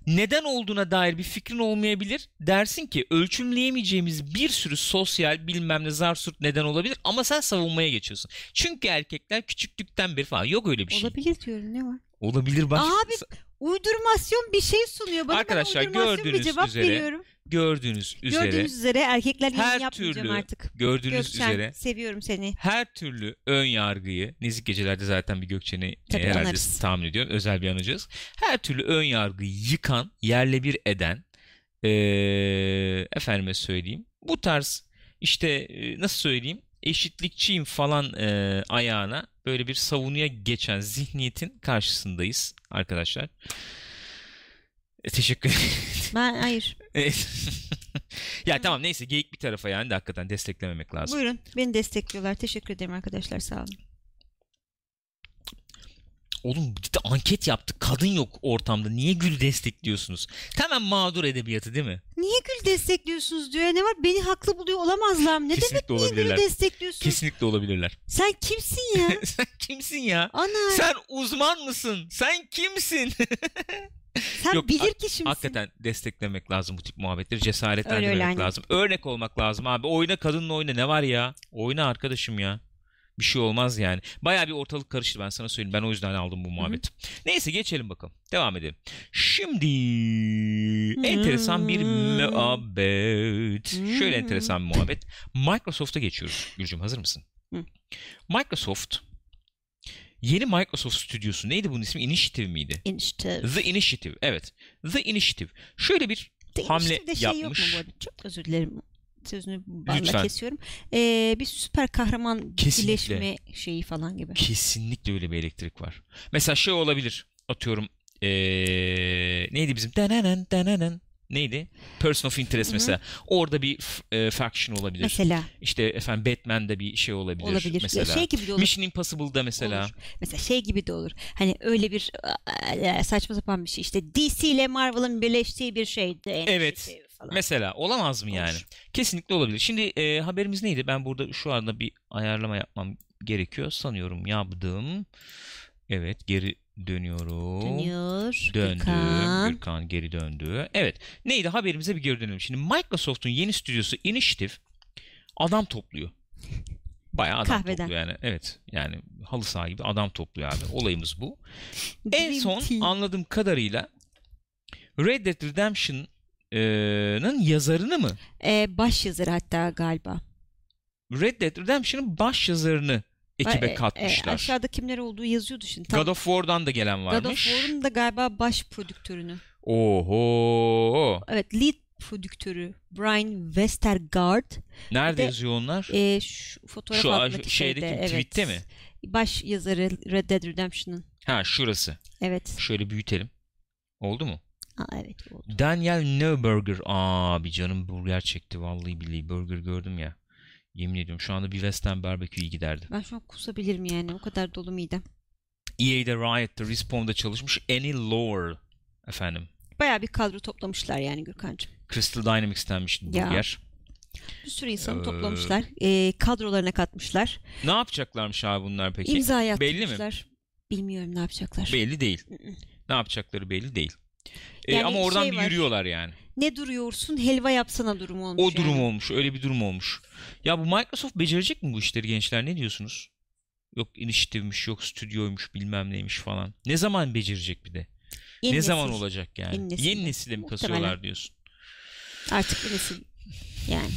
Neden olduğuna dair bir fikrin olmayabilir. Dersin ki ölçümleyemeyeceğimiz bir sürü sosyal bilmem ne zarsurt neden olabilir ama sen savunmaya geçiyorsun. Çünkü erkekler küçüklükten beri falan yok öyle bir şey. Olabilir diyorum ne var? Olabilir bak. Abi uydurmasyon bir şey sunuyor. Bana Arkadaşlar, ben bir gördüğünüz cevap üzere veriyorum. Gördüğünüz üzere Gördüğünüz üzere erkekler her yapmayacağım türlü artık. gördüğünüz Gökçen üzere seviyorum seni. her türlü ön yargıyı Nezik Geceler'de zaten bir Gökçen'i e, Tabii, herhalde anarız. tahmin ediyorum. Özel bir anacağız. Her türlü ön yargıyı yıkan, yerle bir eden eee efendime söyleyeyim. Bu tarz işte e, nasıl söyleyeyim eşitlikçiyim falan e, ayağına böyle bir savunuya geçen zihniyetin karşısındayız arkadaşlar. E, teşekkür ederim. Ben hayır. Evet. ya tamam neyse geyik bir tarafa yani de hakikaten desteklememek lazım. Buyurun. Beni destekliyorlar. Teşekkür ederim arkadaşlar. Sağ olun. Oğlum de anket yaptık. Kadın yok ortamda. Niye gül destekliyorsunuz? Hemen mağdur edebiyatı değil mi? Niye gül destekliyorsunuz diyor. Ya Ne var? Beni haklı buluyor olamazlar mı? Ne Kesinlikle demek niye olabilirler. gülü destekliyorsun? Kesinlikle olabilirler. Sen kimsin ya? Sen kimsin ya? Ana Sen uzman mısın? Sen kimsin? sen Yok, bilir kişi misin? Hakikaten desteklemek lazım bu tip muhabbetleri. Öyle Cesaretlendirmek öyle, aynen. lazım. Örnek olmak lazım abi. Oyna kadınla oyna. Ne var ya? Oyna arkadaşım ya. Bir şey olmaz yani. Baya bir ortalık karıştı ben sana söyleyeyim. Ben o yüzden aldım bu muhabbeti. Neyse geçelim bakalım. Devam edelim. Şimdi enteresan bir muhabbet. Şöyle enteresan bir muhabbet. Microsoft'a geçiyoruz. Gülcüm hazır mısın? Hı. Microsoft yeni Microsoft stüdyosu neydi bunun ismi? Initiative miydi? Initiative. The Initiative. Evet. The Initiative. Şöyle bir The hamle Initiative'de şey yapmış. yok mu bu arada? Çok özür dilerim. Sözünü balla kesiyorum. Ee, bir süper kahraman Kesinlikle. birleşme şeyi falan gibi. Kesinlikle öyle bir elektrik var. Mesela şey olabilir. Atıyorum ee, neydi bizim? Dananan dananan. Neydi? Person of Interest Hı hı. mesela. Orada bir e, faction olabilir. Mesela İşte efendim Batman'de bir şey olabilir. olabilir. Mesela. Şey gibi de olur. Mission Impossible'da mesela. Olur. Mesela şey gibi de olur. Hani öyle bir saçma sapan bir şey. İşte DC ile Marvel'ın birleştiği bir şeydi. Evet. Initiative Falan. Mesela olamaz mı yani? Olur. Kesinlikle olabilir. Şimdi e, haberimiz neydi? Ben burada şu anda bir ayarlama yapmam gerekiyor. Sanıyorum yaptım. Evet geri dönüyorum. Dönüyor. Döndü. Gürkan. Gürkan geri döndü. Evet. Neydi? Haberimize bir geri dönelim. Şimdi Microsoft'un yeni stüdyosu Initiative adam topluyor. Bayağı adam Kahveden. topluyor yani. Evet. Yani halı saha gibi adam topluyor abi. Olayımız bu. En son anladığım kadarıyla Red Dead Redemption'ın yazarını mı? Ee, baş yazarı hatta galiba. Red Dead Redemption'ın baş yazarını ekibe E, e, katmışlar. aşağıda kimler olduğu yazıyordu şimdi. Tam God of War'dan da gelen God varmış. of War'un da galiba baş prodüktörünü. Oho. Evet lead prodüktörü Brian Westergaard. Nerede de- yazıyor onlar? Ee, şu fotoğraf Şu altındaki şeydeki şeyde, evet. tweette mi? Baş yazarı Red Dead Redemption'ın. Ha şurası. Evet. Şöyle büyütelim. Oldu mu? Aa, evet oldu. Daniel Neuberger. Abi canım burger çekti vallahi billahi. Burger gördüm ya. Yemin ediyorum şu anda bir Western Barbecue iyi giderdi. Ben şu an kusabilirim yani. O kadar dolu midem. EA'de Riot'ta Respawn'da çalışmış Annie Lore efendim. Bayağı bir kadro toplamışlar yani Gürkan'cığım. Crystal Dynamics'tenmiş Ya. burger. Bir sürü insanı Ee, toplamışlar. Ee, kadrolarına katmışlar. Ne yapacaklarmış abi bunlar peki? İmza belli mi? Bilmiyorum ne yapacaklar. Belli değil. Ne yapacakları belli değil. Ee, Yani ama oradan şey bir var. yürüyorlar yani. Ne duruyorsun helva yapsana durumu olmuş O durum yani. olmuş. Öyle bir durum olmuş. Ya bu Microsoft becerecek mi bu işleri gençler? Ne diyorsunuz? Yok iniştivmiş, yok stüdyoymuş, bilmem neymiş falan. Ne zaman becerecek bir de? Yeni ne nesil. zaman olacak yani? Yeni nesil. Yeni nesile mi Muhtemelen. kasıyorlar diyorsun? Artık bir nesil. Yani.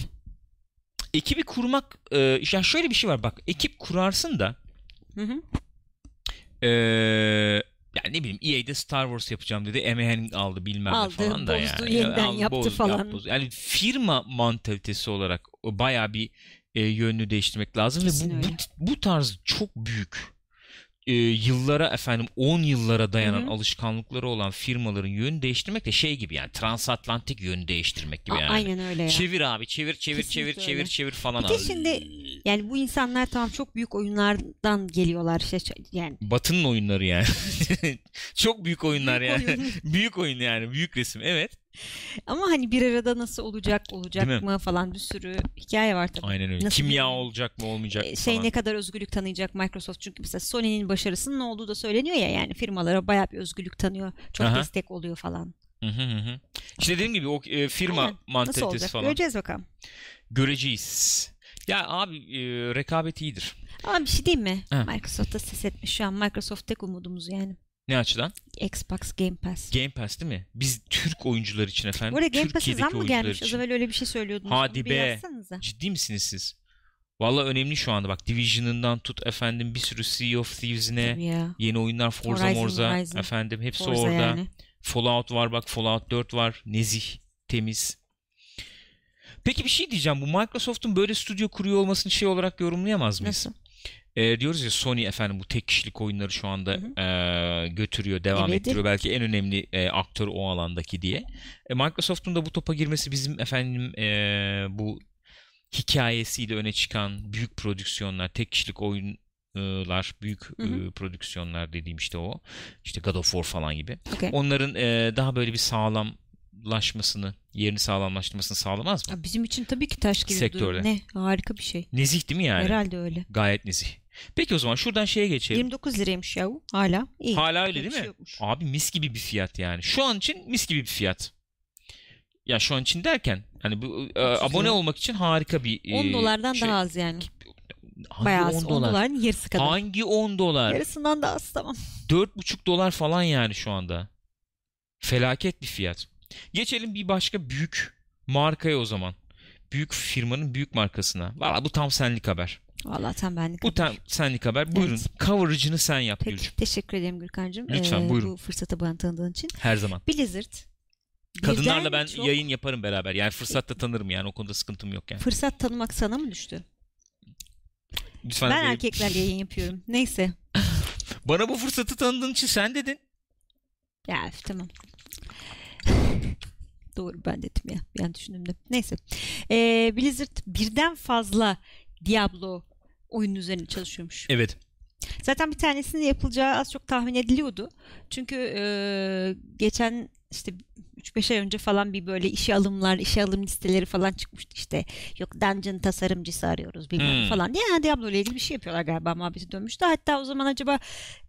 Ekibi kurmak, e, ya şöyle bir şey var bak. Ekip kurarsın da Hı hı. e, yani ne bileyim EA'de Star Wars yapacağım dedi. Hennig aldı bilmem Aldı, ne falan da bozdu, yani. yeniden Aldı, yaptı bozdu, falan. bozdu. Yani firma mantalitesi olarak o bayağı bir e, yönünü değiştirmek lazım Kesin ve bu, bu, bu tarz çok büyük e, yıllara efendim 10 yıllara dayanan Hı hı. alışkanlıkları olan firmaların yönünü değiştirmek de şey gibi yani transatlantik yönü değiştirmek gibi A- yani. Aynen öyle ya. Çevir abi çevir çevir Kesinlikle çevir çevir öyle. çevir falan Bir de abi. şimdi yani bu insanlar tamam çok büyük oyunlardan geliyorlar işte yani. Batı'nın oyunları yani. Çok büyük oyunlar Büyük yani. oyun. büyük oyun yani. Büyük resim. Evet. Ama hani bir arada nasıl olacak olacak Değil mı falan bir sürü hikaye var tabii. Aynen öyle. Nasıl Kimya bir- olacak mı olmayacak Ee, mı şey falan. ne kadar özgürlük tanıyacak Microsoft çünkü mesela Sony'nin başarısının ne olduğu da söyleniyor ya yani firmalara bayağı bir özgürlük tanıyor. Çok Aha. destek oluyor falan. Hı hı hı hı. İşte dediğim gibi o e, firma Aynen. Nasıl mantalitesi olacak? falan. Göreceğiz bakalım. Göreceğiz. Ya abi e, rekabet iyidir. Ama bir şey diyeyim mi? Ha. Microsoft'ta ses etmiş şu an. Microsoft tek umudumuz yani. Ne açıdan? Xbox Game Pass. Game Pass değil mi? Biz Türk oyuncular için efendim. Arada Game Türkiye'deki zam mı gelmiş? Az için. evvel öyle bir şey söylüyordunuz. Hadi be. Ciddi misiniz siz? Valla önemli şu anda bak Division'ından tut efendim bir sürü Sea of Thieves'ine yeni oyunlar Forza Horizon, Morza Horizon. efendim hepsi Forza orada. yani. Fallout var bak Fallout 4 var. Nezih, temiz. Peki bir şey diyeceğim. Bu Microsoft'un böyle stüdyo kuruyor olmasını şey olarak yorumlayamaz mıyız? Nasıl? Ee, diyoruz ya Sony efendim bu tek kişilik oyunları şu anda Hı ee, götürüyor, devam Evet. ettiriyor. Belki en önemli ee, aktör o alandaki diye. E, Microsoft'un da bu topa girmesi bizim efendim ee, bu hikayesiyle öne çıkan büyük prodüksiyonlar, tek kişilik oyunlar, büyük Hı hı. ee, prodüksiyonlar dediğim işte o. İşte God of War falan gibi. Okey. Onların ee, daha böyle bir sağlamlaşmasını, yerini sağlamlaştırmasını sağlamaz mı? Ya Bizim için tabii ki taş gibi durum. Sektörde. Ne? Harika bir şey. Nezih değil mi yani? Herhalde öyle. Gayet nezih. Peki o zaman şuradan şeye geçelim. 29 liraymış ya. Hala. İyi. Hala öyle değil şey mi? yokmuş. Abi mis gibi bir fiyat yani. Şu an için mis gibi bir fiyat. Ya şu an için derken hani bu e, abone olmak için harika bir 10 e, dolardan şey. daha az yani. Hangi Bayağı 10 az. 10 dolar? doların yarısı kadar. Hangi 10 dolar? Yarısından da az tamam. 4,5 dolar falan yani şu anda. Felaket bir fiyat. Geçelim bir başka büyük markaya o zaman. Büyük firmanın büyük markasına. Valla bu tam senlik haber. Vallahi tam benlik. Bu tam senlik haber. Buyurun. Evet. Coverage'ını sen yap Peki Gülcüm. teşekkür ederim Gürkan'cığım. Lütfen, Ee, buyurun. Bu fırsatı bana tanıdığın için. Her zaman. Blizzard. Kadınlarla birden ben çok yayın yaparım beraber. Yani fırsatta tanırım yani o konuda sıkıntım yok yani. Fırsat tanımak sana mı düştü? Lütfen ben böyle- erkeklerle yayın yapıyorum. Neyse. bana bu fırsatı tanıdığın için sen dedin. Ya tamam. Doğru ben dedim ya. An düşündüm de. Neyse. Ee, Blizzard birden fazla Diablo oyunun üzerine çalışıyormuş. Evet. Zaten bir tanesinin yapılacağı az çok tahmin ediliyordu. Çünkü e, geçen işte 3-5 ay önce falan bir böyle işe alımlar, işe alım listeleri falan çıkmıştı işte. Yok dungeon tasarımcısı arıyoruz bilmem Hmm. falan diye. Yani Diablo ile ilgili bir şey yapıyorlar galiba muhabbeti dönmüştü. Hatta o zaman acaba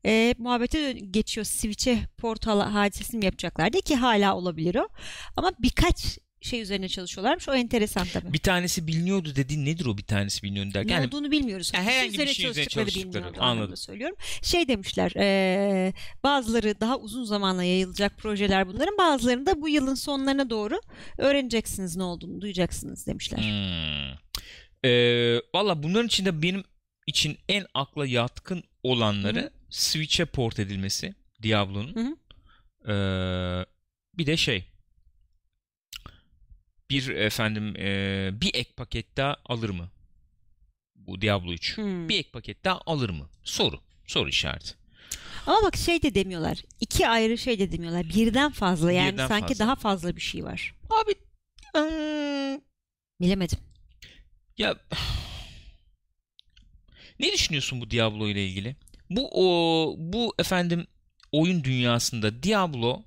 e, muhabbete geçiyor Switch'e portal hadisesi mi yapacaklar diye ki hala olabilir o. Ama birkaç şey üzerine çalışıyorlarmış. O enteresan tabii. Bir tanesi biliniyordu dediğin nedir o bir tanesi biliniyordu derken? Ne Yani olduğunu bilmiyoruz. Yani herhangi bir şey üzerine çalıştıkları anladım. söylüyorum. Şey demişler, eee, bazıları daha uzun zamana yayılacak projeler bunların, bazılarını da bu yılın sonlarına doğru öğreneceksiniz ne olduğunu, duyacaksınız demişler. Hmm. Ee, Valla bunların içinde benim için en akla yatkın olanları Hı Switch'e port edilmesi Diablo'nun. Ee, bir de şey bir efendim e, bir ek paket daha alır mı? Bu Diablo 3. Hmm. Bir ek paket daha alır mı? Soru. Soru işareti. Ama bak şey de demiyorlar, iki ayrı şey de demiyorlar, birden fazla yani Birden sanki fazla. daha fazla bir şey var. Abi eee, Bilemedim. ya ne düşünüyorsun bu Diablo ile ilgili? Bu o bu efendim oyun dünyasında Diablo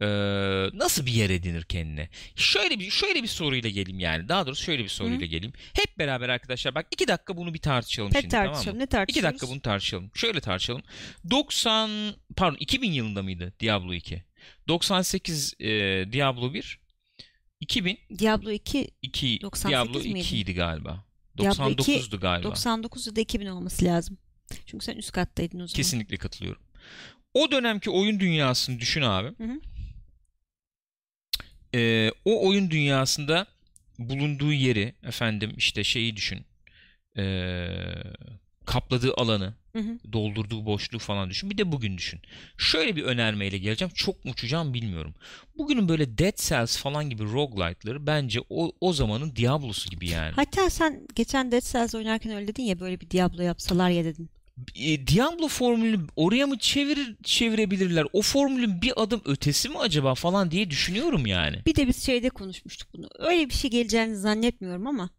eee, nasıl bir yer edinir kendine? Şöyle bir şöyle bir soruyla geleyim yani. Daha doğrusu şöyle bir soruyla geleyim. Hep beraber arkadaşlar bak iki dakika bunu bir tartışalım Hep şimdi tamam mı? tartışalım. Ne İki tartışıyoruz? dakika bunu tartışalım. Şöyle tartışalım. 90 pardon 2000 yılında mıydı Diablo 2? 98 eee, Diablo 1 2000 Diablo 2 2 98 Diablo miydi? 2 idi galiba. Diablo 2 99'du galiba. 99 ya da 2000 olması lazım. Çünkü sen üst kattaydın o zaman. Kesinlikle katılıyorum. O dönemki oyun dünyasını düşün abi. Hı hı. Ee, o oyun dünyasında bulunduğu yeri efendim işte şeyi düşün. Ee, kapladığı alanı, Hı hı. doldurduğu boşluğu falan düşün. Bir de bugün düşün. Şöyle bir önermeyle geleceğim. Çok mu uçacağım bilmiyorum. Bugünün böyle Dead Cells falan gibi roguelite'ları bence o, o zamanın Diablo'su gibi yani. Hatta sen geçen Dead Cells oynarken öyle dedin ya böyle bir Diablo yapsalar ya dedin. E, Diablo formülünü oraya mı çevirir çevirebilirler? O formülün bir adım ötesi mi acaba falan diye düşünüyorum yani. Bir de biz şeyde konuşmuştuk bunu. Öyle bir şey geleceğini zannetmiyorum ama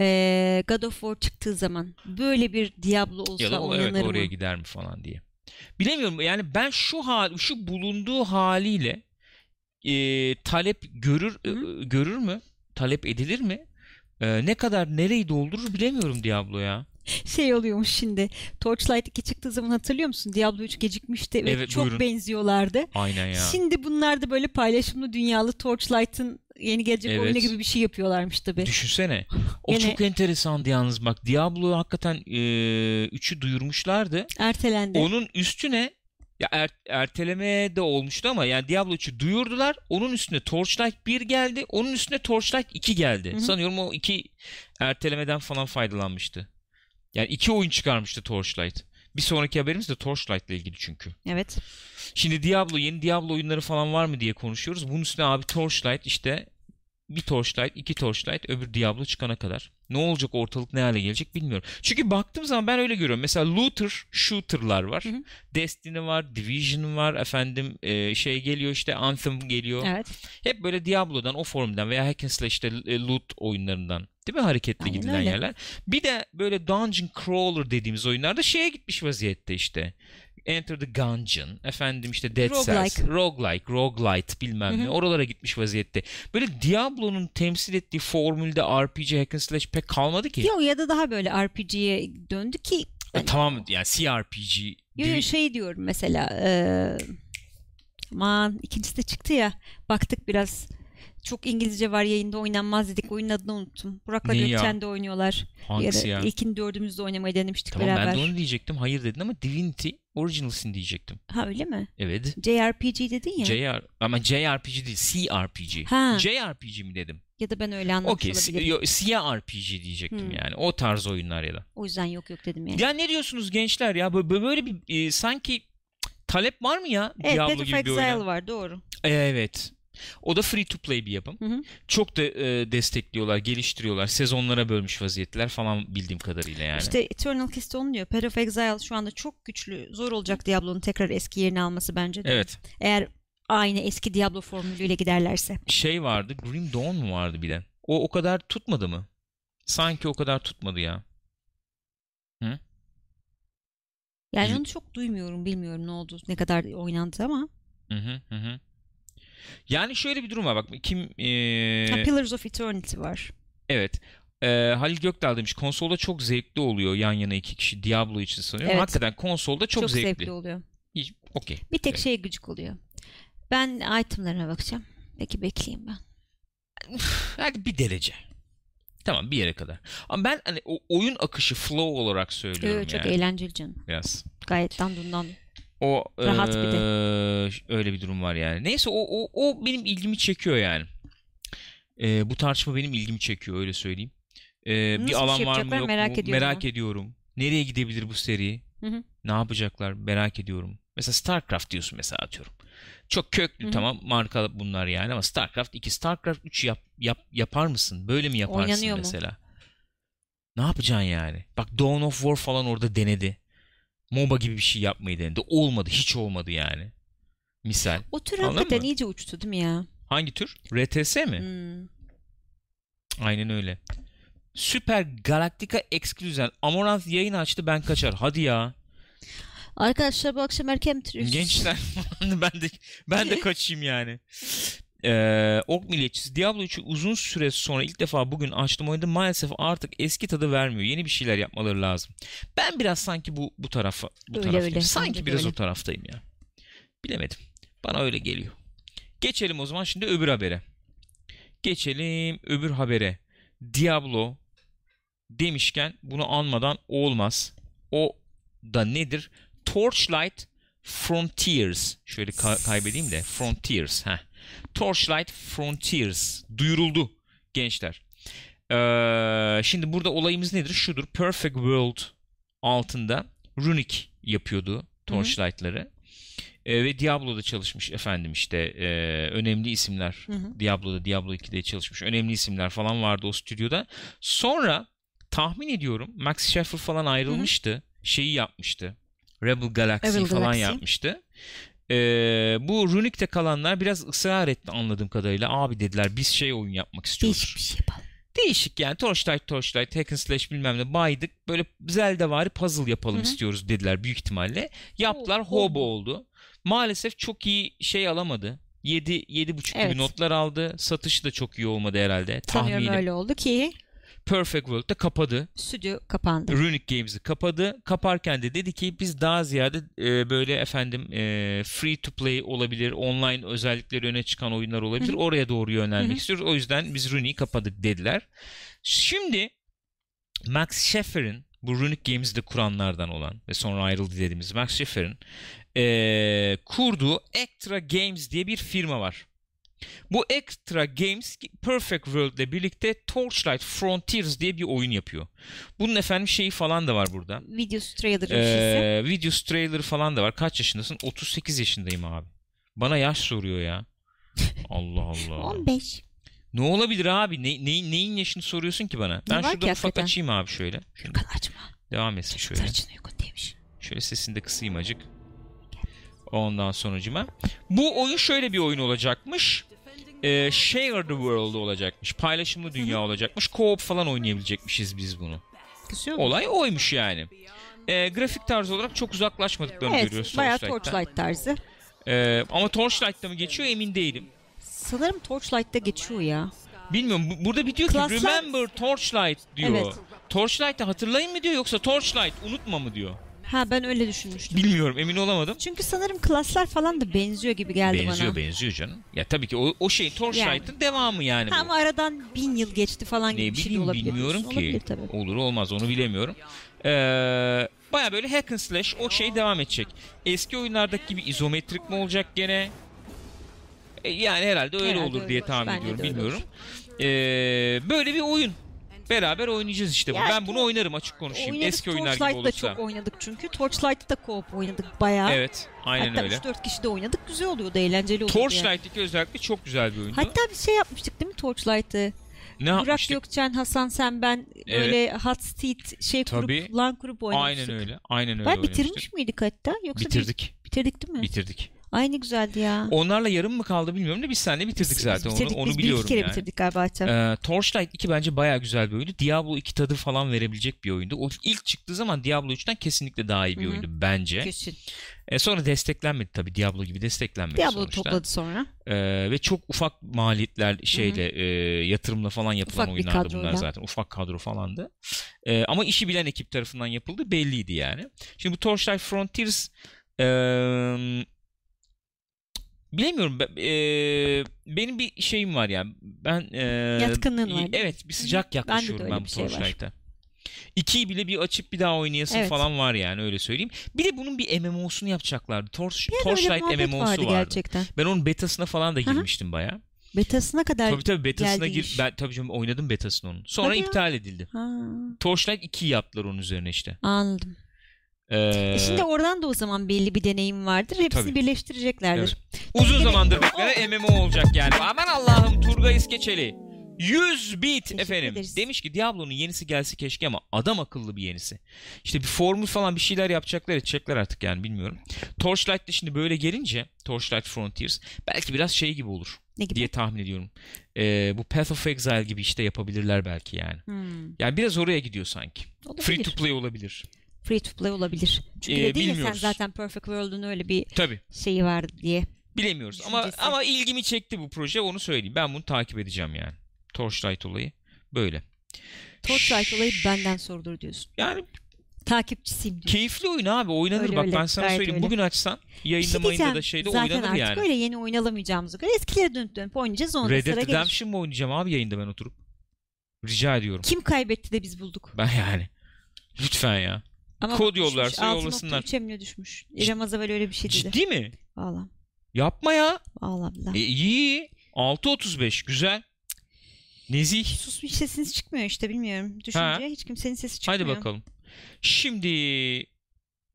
e, God of War çıktığı zaman böyle bir Diablo olsa Ya da oynanır evet mı? oraya gider mi falan diye. Bilemiyorum yani ben şu hal şu bulunduğu haliyle e, talep görür e, görür mü? Talep edilir mi? E, ne kadar nereyi doldurur bilemiyorum Diablo ya. Şey oluyormuş şimdi. Torchlight 2 çıktığı zaman hatırlıyor musun? Diablo 3 gecikmişti ve Evet, çok buyurun. benziyorlardı. Aynen ya. Şimdi bunlar da böyle paylaşımlı dünyalı Torchlight'ın yeni gelecek Evet. oyunu gibi bir şey yapıyorlarmış tabii. Düşünsene. O Gene- çok enteresandı yalnız bak. Diablo hakikaten 3'ü duyurmuşlardı. Ertelendi. Onun üstüne ya er- erteleme de olmuştu ama yani Diablo 3'ü duyurdular. Onun üstüne Torchlight 1 geldi. Onun üstüne Torchlight 2 geldi. Hı hı. Sanıyorum o iki ertelemeden falan faydalanmıştı. Yani iki oyun çıkarmıştı Torchlight. Bir sonraki haberimiz de Torchlight ile ilgili çünkü. Evet. Şimdi Diablo yeni Diablo oyunları falan var mı diye konuşuyoruz. Bunun üstüne abi Torchlight işte bir Torchlight, iki Torchlight, öbür Diablo çıkana kadar. Ne olacak ortalık ne hale gelecek bilmiyorum. Çünkü baktığım zaman ben öyle görüyorum. Mesela looter, shooter'lar var. Hı hı. Destiny var, Division var, efendim e, şey geliyor işte Anthem geliyor. Evet. Hep böyle Diablo'dan, o formdan veya hack and slash'te e, loot oyunlarından değil mi hareketli Aynen gidilen öyle. yerler. Bir de böyle dungeon crawler dediğimiz oyunlarda şeye gitmiş vaziyette işte. Enter the Gungeon, efendim işte Dead Roguelike. Cells, Roguelike, Roguelite bilmem ne oralara gitmiş vaziyette. Böyle Diablo'nun temsil ettiği formülde RPG hack and slash pek kalmadı ki. Yok ya da daha böyle RPG'ye döndü ki E, tamam yani CRPG. Yo, yo, Divi- şey diyorum mesela eee aman ikincisi de çıktı ya baktık biraz çok İngilizce var yayında oynanmaz dedik oyunun adını unuttum. Burak'la ya? Gökçen de oynuyorlar. Hangisi ya? ara İlkini dördümüzde oynamayı denemiştik Tamam beraber. ben de onu diyecektim. Hayır dedin ama Divinity Original Sin diyecektim. Ha öyle mi? Evet. JRPG dedin ya. JR ama JRPG değil CRPG. Ha. JRPG mi dedim? ya da ben öyle anlamış Okey. olabilirim. CRPG diyecektim Hmm. yani. O tarz oyunlar ya da. O yüzden yok yok dedim yani. Ya ne diyorsunuz gençler ya? Böyle, böyle bir e, sanki talep var mı ya evet Diablo Path of Exile oyuna? var doğru. Evet. O da free to play bir yapım. Hı hı. Çok da e, destekliyorlar, geliştiriyorlar. Sezonlara bölmüş vaziyetler falan bildiğim kadarıyla yani. İşte Eternal Kist onu diyor. Path of Exile şu anda çok güçlü. Zor olacak Diablo'nun tekrar eski yerini alması bence de. Evet. Eğer aynı eski Diablo formülüyle giderlerse. Şey vardı. Grim Dawn mu vardı bir de? O o kadar tutmadı mı? Sanki o kadar tutmadı ya. Yani Bil- onu çok duymuyorum, bilmiyorum ne oldu, ne kadar oynandı ama. Hı hı hı. Yani şöyle bir durum var bak kim Ha, e, Pillars of Eternity var. evet e, Halil Gökdal demiş konsolda çok zevkli oluyor yan yana iki kişi Diablo için sanıyorum. Evet. Hakikaten konsolda çok, Çok, zevkli. zevkli. oluyor. Hiç- Okey. Bir tek Evet. şey gıcık oluyor. Ben itemlarına bakacağım. Peki bekleyeyim ben. Hadi bir derece. Tamam bir yere kadar. Ama ben hani o oyun akışı flow olarak söylüyorum Ee, çok yani. eğlenceli canım. Biraz. Gayet dandundan. O Rahat bir de. öyle bir durum var yani. Neyse o o, o benim ilgimi çekiyor yani. Eee, bu tartışma benim ilgimi çekiyor öyle söyleyeyim. Nasıl bir şey alan var mı yok merak mu ediyorum merak ediyorum. Nereye gidebilir bu seri? Hı hı. Ne yapacaklar merak ediyorum. Mesela StarCraft diyorsun mesela atıyorum. Çok köklü Hı hı. tamam marka bunlar yani ama StarCraft 2, StarCraft 3 yap, yap, yapar mısın? Böyle mi yaparsın Oynanıyor mu? mesela? Ne yapacaksın yani? Bak Dawn of War falan orada denedi. MOBA gibi bir şey yapmayı denedi. Olmadı. Hiç olmadı yani. Misal. O tür Anladın hakikaten mı? iyice uçtu değil mi ya? Hangi tür? RTS mi? Hmm. Aynen öyle. Süper Galactica Exclusion. Amorant yayın açtı ben kaçar. Hadi ya. Arkadaşlar bu akşam erken bitiriyoruz. Gençler ben de ben de kaçayım yani. Ee, Ork milliyetçisi Diablo 3'ü uzun süre sonra ilk defa bugün açtım oynadım. Maalesef artık eski tadı vermiyor. Yeni bir şeyler yapmaları lazım. Ben biraz sanki bu bu tarafa bu Öyle, taraftayım. öyle. Sanki biraz öyle. o taraftayım ya. Bilemedim. Bana öyle geliyor. Geçelim o zaman şimdi öbür habere. Geçelim öbür habere. Diablo demişken bunu anmadan olmaz. O da nedir? Torchlight Frontiers. Şöyle ka- kaybedeyim de. Frontiers. Heh. Torchlight Frontiers. Duyuruldu gençler. Ee, şimdi burada olayımız nedir? Şudur. Perfect World altında Runic yapıyordu Torchlight'ları. Ee, ve Diablo'da çalışmış efendim işte ee, önemli isimler. Hı hı. Diablo'da, Diablo 2'de çalışmış önemli isimler falan vardı o stüdyoda. Sonra tahmin ediyorum Max Schaeffer falan ayrılmıştı. şeyi yapmıştı. Rebel Galaxy Rebel falan Galaxy. yapmıştı. Ee, bu Runick'te kalanlar biraz ısrar etti anladığım kadarıyla. Abi dediler biz şey oyun yapmak istiyoruz. Değişik bir şey yapalım. Değişik yani Torchlight Torchlight Hack and Slash bilmem ne baydık. Böyle Zelda vari puzzle yapalım Hı hı. istiyoruz dediler büyük ihtimalle. Yaptılar Hobo. hobo oldu. Maalesef çok iyi şey alamadı. 7 7.5 Evet. gibi notlar aldı. Satışı da çok iyi olmadı herhalde. Sanıyorum Tahminim. öyle oldu ki Perfect World'da kapadı. stüdyo kapandı. Runic Games'i kapadı. Kaparken de dedi ki biz daha ziyade e, böyle efendim e, free to play olabilir, online özellikleri öne çıkan oyunlar olabilir. Hı hı. Oraya doğru yönelmek Hı hı. istiyoruz. O yüzden biz Runic'i kapadık dediler. Şimdi Max Scheffer'in bu Runic Games'i de kuranlardan olan ve sonra ayrıldı dediğimiz Max Scheffer'in e, kurduğu Extra Games diye bir firma var. Bu Extra Games Perfect World ile birlikte Torchlight Frontiers diye bir oyun yapıyor. Bunun efendim şeyi falan da var burada. Videosu trailer bir şeysi. Ee, videos trailer falan da var. Kaç yaşındasın? 38 yaşındayım abi. Bana yaş soruyor ya. Allah Allah. 15. Ne olabilir abi? Ne, neyin, neyin yaşını soruyorsun ki bana? Ben Ne şurada ufak hakikaten? açayım abi şöyle. Furkan açma. devam etsin şöyle. Çocuklar için uygun değilmiş. Şöyle sesini de kısayım acık. Ondan sonucuma. Bu oyun şöyle bir oyun olacakmış. Ee, share the world olacakmış. Paylaşımlı dünya olacakmış. Co-op falan oynayabilecekmişiz biz bunu. Olay oymuş yani. Ee, grafik tarzı olarak çok uzaklaşmadıklarını görüyoruz Evet bayağı Torchlight'tan. Torchlight tarzı. Ee, ama Torchlight'ta mı geçiyor emin değilim. Sanırım Torchlight'ta geçiyor ya. Bilmiyorum. Bu- Burada bir diyor ki Klaslar- remember Torchlight diyor. Evet. Torchlight'ı hatırlayın mı diyor yoksa Torchlight unutma mı diyor. Ha ben öyle düşünmüştüm. Bilmiyorum emin olamadım. Çünkü sanırım klaslar falan da benziyor gibi geldi benziyor bana. benziyor canım. Ya tabii ki o, o şey Torchlight'ın devamı yani bu. Ha, ama aradan bin yıl geçti falan gibi Ne bir şey olabilir. bilmiyorum ki. Olabilir tabii. Olur olmaz onu bilemiyorum. Ee, Baya böyle hack and slash o şey devam edecek. Eski oyunlardaki gibi izometrik mi olacak gene? E, yani herhalde öyle Herhalde olur öyle diye tahmin ediyorum. Bilmiyorum. Ee, böyle bir oyun. Beraber oynayacağız işte. bu. Ya ben bunu oynarım açık konuşayım. Oynadık, Eski oyunlar gibi olursa. çok oynadık çünkü. Torchlight'ta da co-op oynadık bayağı. Evet, aynen Hatta öyle. 3-4 kişi de oynadık. Güzel oluyordu, eğlenceli oluyordu. yani. Torchlight'taki özellikle çok güzel bir oyundu. Hatta bir şey yapmıştık değil mi Torchlight'ı? ne Burak yapmıştık? Gökçen, Hasan sen ben Evet. böyle hot seat şey kurup Tabii. lan kurup oynamıştık. Aynen öyle. Aynen öyle Ben bitirmiş miydik hatta? Yoksa Bitirdik. biz bitirdik değil mi? Bitirdik. Ay ne güzeldi ya. Onlarla yarım mı kaldı bilmiyorum da biz seninle bitirdik Biz zaten bitirdik, onu. Onu biz bir biliyorum iki kere yani. bitirdik galiba hatta. Ee, Torchlight 2 bence baya güzel bir oyundu. Diablo 2 tadı falan verebilecek bir oyundu. O ilk çıktığı zaman Diablo 3'ten kesinlikle daha iyi bir Hı hı. oyundu bence. Kesin. Ee, sonra desteklenmedi tabii. Diablo gibi desteklenmedi Diablo sonuçta. topladı sonra. Ee, ve çok ufak maliyetler şeyle e, yatırımla falan yapılan Ufak bir oyunlardı bunlar zaten. Ufak kadro falandı. Ee, ama işi bilen ekip tarafından yapıldı belliydi yani. Şimdi bu Torchlight Frontiers e, bilemiyorum. Ben- e, benim bir şeyim var yani. Ben e, Yatkınlığın var? Evet, bir sıcak yaklaşıyorum öyle ben bu şey var. Torchlight'a. İkiyi bile bir açıp bir daha oynayasın Evet. falan var yani öyle söyleyeyim. Bir de bunun bir MMO'sunu yapacaklardı. Torch, öyle Torchlight MMO'su vardı vardı. gerçekten. Ben onun betasına falan da girmiştim baya. Betasına kadar Tabii tabii betasına gir iş. ben tabii canım oynadım betasını onun. Sonra Hadi ya. iptal edildi. Ha, Torchlight 2 yaptılar onun üzerine işte. anladım. Ee, E şimdi oradan da o zaman belli bir deneyim vardır. Hepsini Tabii. birleştireceklerdir. uzun Evet. zamandır beklenen MMO olacak yani. Aman Allah'ım Turgay İskeçeli. 100 bit Teşekkür efendim. ederiz. Demiş ki Diablo'nun yenisi gelse keşke ama adam akıllı bir yenisi. İşte bir formül falan bir şeyler yapacaklar edecekler artık yani bilmiyorum. Torchlight de şimdi böyle gelince Torchlight Frontiers belki biraz şey gibi olur Ne gibi? diye tahmin ediyorum. Ee, bu Path of Exile gibi işte yapabilirler belki yani. Hmm, Yani biraz oraya gidiyor sanki. olabilir. Free to play olabilir. Free to play olabilir. Çünkü Ee, ya sen zaten Perfect World'un öyle bir Tabii. şeyi var diye. Bilemiyoruz ama Düşüncesi. ama ilgimi çekti bu proje onu söyleyeyim. Ben bunu takip edeceğim yani. Torchlight olayı böyle. Torchlight olayı benden sorulur diyorsun. Yani Takipçisiyim diyorsun. keyifli oyun abi oynanır Öyle bak öyle, ben sana gayet söyleyeyim. öyle. Bugün açsan Bir yayında şey mayında da şeyde Zaten oynanır artık yani. öyle yeni oynalamayacağımıza göre eskilere dönüp dönüp oynayacağız. Onda Red Dead. Redemption mı oynayacağım abi yayında ben oturup? Rica ediyorum. Kim kaybetti de biz bulduk. Ben yani. Lütfen ya. Ama Kod yollarsa 6.3'e yollasınlar. mi ne düşmüş? İrem Azavel öyle bir şey dedi. Ciddi mi? Valla. Yapma ya. Valla. E, iyi. 6.35 güzel. Nezih. Sus bir sesiniz çıkmıyor işte bilmiyorum. Düşünce Ha. hiç kimsenin sesi çıkmıyor. Hadi bakalım. Şimdi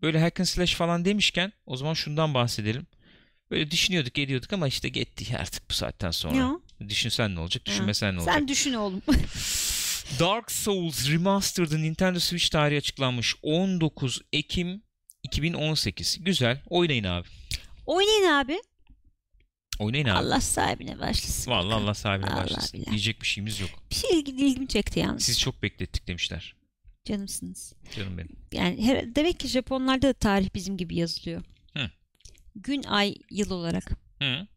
böyle hack and slash falan demişken o zaman şundan bahsedelim. Böyle düşünüyorduk ediyorduk ama işte gitti artık bu saatten sonra. O? Düşünsen ne olacak, düşünmesen ne olacak? Sen düşün oğlum. Dark Souls Remastered'ın Nintendo Switch tarihi açıklanmış. 19 Ekim 2018. Güzel. Oynayın abi. Oynayın abi. Oynayın abi. Allah sahibine başlasın. Vallahi Allah sahibine Allah başlasın. bilir. Diyecek bir şeyimiz yok. Bir şey ilgi, ilgimi çekti yalnız. Sizi çok beklettik demişler. Canımsınız. Canım benim. Yani her, demek ki Japonlarda da tarih bizim gibi yazılıyor. Hı. Gün, ay, yıl olarak. Hı.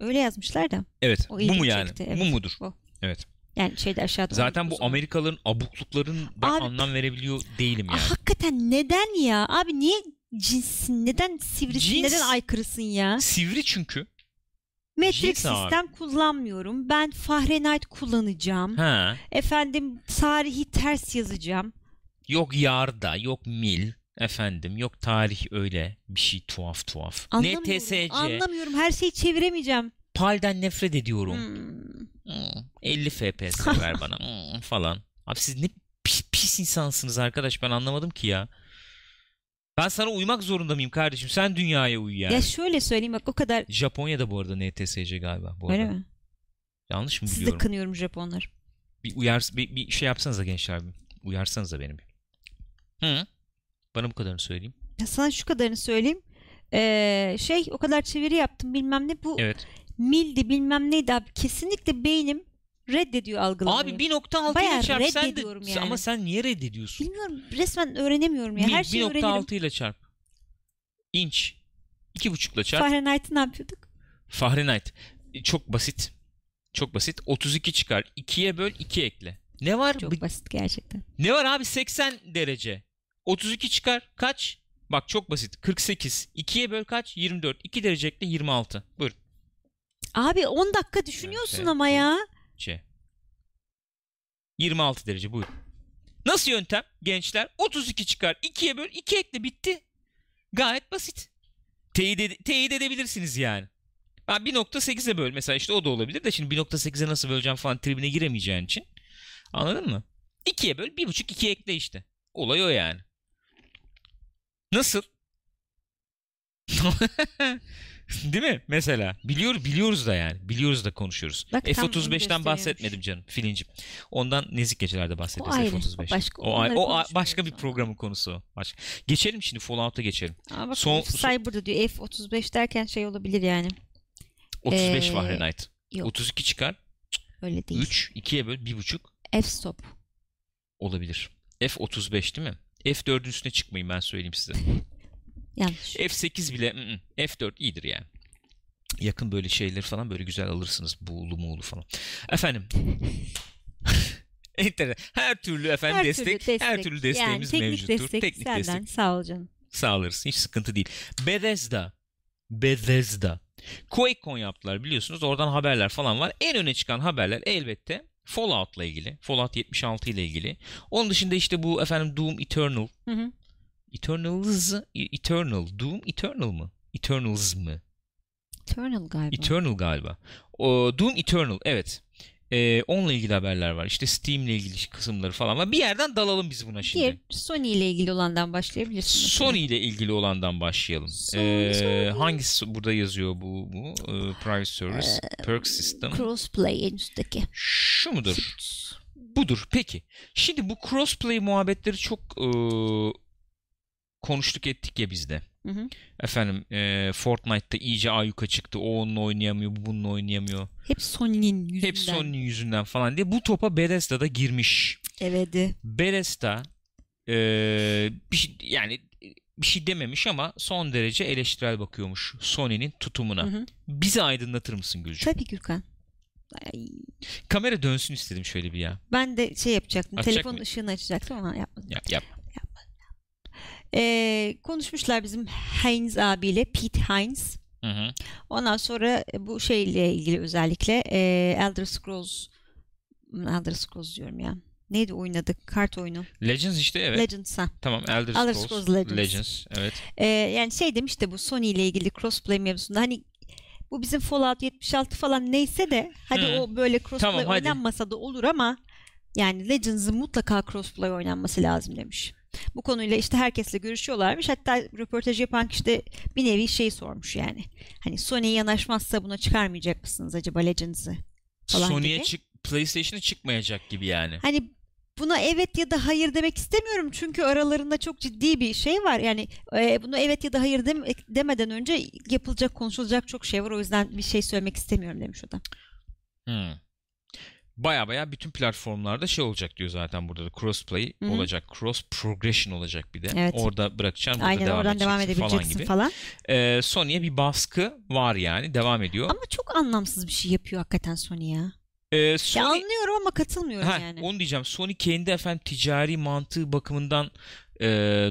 Öyle yazmışlar da. Evet. O bu mu yani? çekti, Bu evet. mudur? Bu. Evet. Yani şeyde aşağıda. Zaten bu. Amerikalıların abuklukların ben Abi- anlam verebiliyor değilim yani. hakikaten neden ya? Abi niye cinssin? Neden sivrisin? Cins- Neden aykırısın ya? Sivri çünkü. Metrik cins abi. sistem kullanmıyorum. Ben Fahrenheit kullanacağım. Ha. Efendim tarihi ters yazacağım. Yok yarda, yok mil. Efendim yok tarih öyle bir şey tuhaf tuhaf. Anlamıyorum. NTSC. Anlamıyorum. Her şeyi çeviremeyeceğim. Pal'den nefret ediyorum. Hmm. Hmm, 50 FPS ver bana Hmm, falan. Abi siz ne pis, pis insansınız arkadaş ben anlamadım ki ya. Ben sana uymak zorunda mıyım kardeşim? Sen dünyaya uy yani. Ya şöyle söyleyeyim bak o kadar Japonya'da bu arada NTSC galiba. Bu öyle arada. mi? Yanlış mı Sizi de biliyorum? kınıyorum Japonlar. Bir, uyar, bir, bir şey yapsanıza gençler. Bir. Uyarsanıza beni bir. Hı. Bana bu kadarını söyleyeyim. Ya sana şu kadarını söyleyeyim. Ee, şey o kadar çeviri yaptım bilmem ne bu Evet. Mildi bilmem neydi abi kesinlikle beynim reddediyor algılamayı. Abi 1.6 Bayağı ile çarp sen de. reddediyorum yani. Ama sen niye reddediyorsun? Bilmiyorum resmen öğrenemiyorum ya. Her şeyi öğrenirim. 1.6 ile çarp. İnç. 2.5 ile çarp. Fahrenheit'i ne yapıyorduk? Fahrenheit. E, Çok basit. Çok basit. 32 çıkar. 2'ye böl 2 ekle. Ne var? Çok Bir- basit gerçekten. Ne var abi 80 derece. 32 çıkar. Kaç? Bak çok basit. 48. 2'ye böl kaç? 24. 2 derece ekle 26. Buyur. Abi 10 dakika düşünüyorsun Evet, ama ya. C. 26 derece buyur. Nasıl yöntem gençler? 32 çıkar. 2'ye böl 2 ekle bitti. Gayet basit. Teyit, ede- teyit edebilirsiniz yani. Ben 1.8'e böl mesela işte o da olabilir de şimdi 1.8'e nasıl böleceğim falan tribine giremeyeceğin için. Anladın mı? 2'ye böl 1.5 2 ekle işte. Olay o yani. Nasıl? Değil mi? Mesela. Biliyor, biliyoruz da yani. Biliyoruz da konuşuyoruz. Bak, tam onu F-35'ten gösteriyormuş. bahsetmedim canım filincim. Ondan nezik gecelerde bahsediyoruz O ayrı, F-35. o başka, O, ay- onları o a- başka bir programın konusu. Başka. Geçelim şimdi Fallout'a geçelim. Ama bak Son- Cyber'da diyor F-35 derken şey olabilir yani. 35 Ee, Fahrenheit. yok. 32 çıkar. Öyle değil. 3, 2'ye böl 1.5 F-stop. olabilir. F-35 değil mi? F4'ün üstüne çıkmayın ben söyleyeyim size. Yanlış. F8 bile ı-ı, F4 iyidir yani. Yakın böyle şeyleri falan böyle güzel alırsınız. Buğulu muğulu falan. Efendim. Her türlü efendim Her destek, türlü destek. her türlü desteğimiz yani, teknik mevcuttur. Destek teknik senden. destek Sağ ol canım. sağlarız. Hiç sıkıntı değil. Bethesda. Bethesda. QuakeCon yaptılar biliyorsunuz. Oradan haberler falan var. En öne çıkan haberler elbette Fallout'la ilgili. Fallout 76 ile ilgili. Onun dışında işte bu efendim Doom Eternal. Hı hı. Eternals, Eternal. Doom Eternal mı? Eternals mı? Eternal galiba. Eternal galiba. O, Doom Eternal evet. Ee, onunla ilgili haberler var. İşte Steam ile ilgili kısımları falan var. Bir yerden dalalım biz buna şimdi. Diğer Sony ile ilgili olandan başlayabilirsin. mesela. Sony ile ilgili olandan başlayalım. Sony, Ee, Sony. hangisi burada yazıyor bu bu Ee, Private Service Perk System. Crossplay en üstteki. Şu mudur? Budur. Peki. Şimdi bu crossplay muhabbetleri çok ee, konuştuk ettik ya bizde. Hı hı. Efendim ee, Fortnite'da iyice ayyuka çıktı. O onunla oynayamıyor, bu bununla oynayamıyor. Hep Sony'nin yüzünden. Hep Sony'nin yüzünden falan diye. Bu topa Bethesda da girmiş. Evet. Bethesda ee, bir şey, yani bir şey dememiş ama son derece eleştirel bakıyormuş Sony'nin tutumuna. Hı hı. Bizi aydınlatır mısın Gülcüm? Tabii Gürkan. Ay, Kamera dönsün istedim şöyle bir ya. ben de şey yapacaktım. Açacak mı? ışığını açacaktım ama yapmadım. Yap yap. Ee, konuşmuşlar bizim Heinz abiyle Pete Heinz. Hı hı. Ondan sonra bu şeyle ilgili özellikle e, Elder Scrolls Elder Scrolls diyorum ya. Neydi oynadık? Kart oyunu. Legends işte evet. Legends ha. tamam Elder Elder Scrolls, Scrolls Legends. Legends. Evet. Ee, yani şey demiş de bu Sony ile ilgili crossplay mevzusunda hani bu bizim Fallout 76 falan neyse de hadi Hı. o böyle crossplay Tamam, hadi. oynanmasa da olur ama yani Legends'ın mutlaka crossplay oynanması lazım demiş. Bu konuyla işte herkesle görüşüyorlarmış. Hatta röportaj yapan kişi de bir nevi şey sormuş yani. Hani Sony yanaşmazsa buna çıkarmayacak mısınız acaba Legends'ı? Sony'ye çık PlayStation'a çıkmayacak gibi yani. Hani buna evet ya da hayır demek istemiyorum çünkü aralarında çok ciddi bir şey var. Yani e, bunu evet ya da hayır dem- demeden önce yapılacak, konuşulacak çok şey var. O yüzden bir şey söylemek istemiyorum demiş o da. Hmm. Baya baya bütün platformlarda şey olacak diyor zaten burada da crossplay olacak. Cross progression olacak bir de. Evet. Orada bırakacaksın burada Aynen devam oradan devam edebileceksin falan falan. gibi. Ee, Sony'ye bir baskı var yani devam ediyor. Ama çok anlamsız bir şey yapıyor hakikaten Sony ya. Ee, Ya Sony anlıyorum ama katılmıyorum Ha, yani. onu diyeceğim. Sony kendi efendim ticari mantığı bakımından e,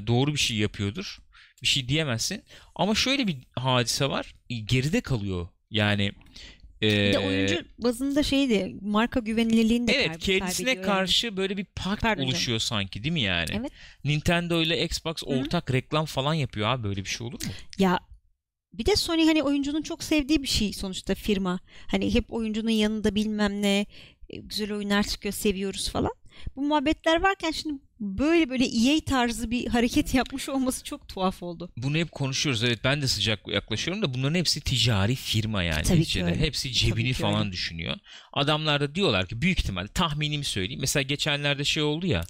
doğru bir şey yapıyordur. Bir şey diyemezsin. Ama şöyle bir hadise var. Geride kalıyor. Yani e, Bir de oyuncu bazında şeydi marka güvenilirliğini de Evet kendisine karşı böyle bir pakt Pardon canım. oluşuyor sanki değil mi yani? Evet. Nintendo ile Xbox ortak reklam falan yapıyor abi böyle bir şey olur mu? yani. Ya bir de Sony hani oyuncunun çok sevdiği bir şey sonuçta firma. Hani hep oyuncunun yanında bilmem ne e, güzel oyunlar çıkıyor seviyoruz falan. Bu muhabbetler varken şimdi böyle böyle EA tarzı bir hareket yapmış olması çok tuhaf oldu. Bunu hep konuşuyoruz. Evet ben de sıcak yaklaşıyorum da bunların hepsi ticari firma yani. Tabii ki neticede. öyle. Hepsi cebini ki falan öyle. düşünüyor. Adamlar da diyorlar ki büyük ihtimal tahminimi söyleyeyim. Mesela geçenlerde şey oldu ya.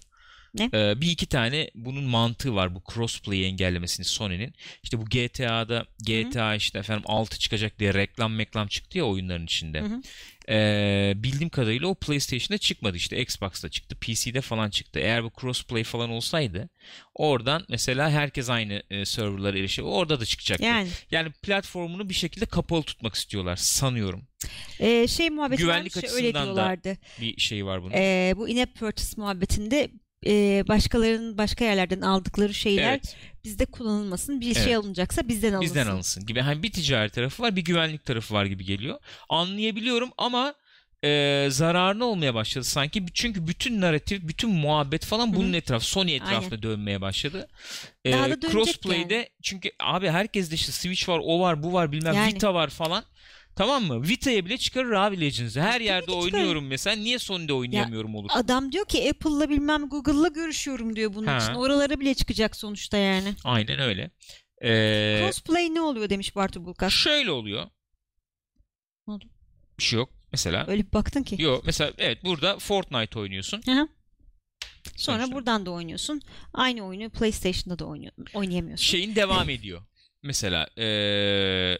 Ne? e, bir iki tane bunun mantığı var bu crossplay engellemesini Sony'nin. İşte bu GTA'da GTA işte efendim 6 çıkacak diye reklam meklam çıktı ya oyunların içinde. Hı hı. E, bildiğim kadarıyla o PlayStation'da çıkmadı işte Xbox'ta çıktı, PC'de falan çıktı. Eğer bu crossplay falan olsaydı oradan mesela herkes aynı e, serverlara erişiyor. Orada da çıkacaktı. Yani Yani platformunu bir şekilde kapalı tutmak istiyorlar sanıyorum. e, şey muhabbeti Güvenlik ya, öyle da. Bir şey var bunun. E, bu in-app purchase muhabbetinde e, başkalarının başka yerlerden aldıkları şeyler evet. bizde kullanılmasın. Bir Evet. şey alınacaksa bizden alınsın. Bizden alınsın gibi. Hani bir ticari tarafı var, bir güvenlik tarafı var gibi geliyor. Anlayabiliyorum ama e, zararlı olmaya başladı sanki. Çünkü bütün narratif, bütün muhabbet falan bunun Hı hı. etrafı, Sony etrafında dönmeye başladı. E, Daha da Crossplay'de yani. çünkü abi herkes de işte Switch var, o var, bu var, bilmem Yani. Vita var falan. Tamam mı? Vita'ya bile çıkarır abi Legends'ı. Her Tabii yerde çıkarır. oynuyorum mesela. Niye Sony'de oynayamıyorum olur? Adam diyor ki Apple'la bilmem Google'la görüşüyorum diyor bunun Ha. için. Oralara bile çıkacak sonuçta yani. Aynen öyle. Ee, Cosplay ne oluyor demiş Bartu Bulkas. şöyle oluyor. Ne oldu? Bir şey yok. Mesela Öyle bir baktın ki. Yok mesela evet burada Fortnite oynuyorsun. Hı hı. Sonra Sonuçta. buradan da oynuyorsun. Aynı oyunu PlayStation'da da oynuyor, oynayamıyorsun. Şeyin devam ediyor. Mesela eee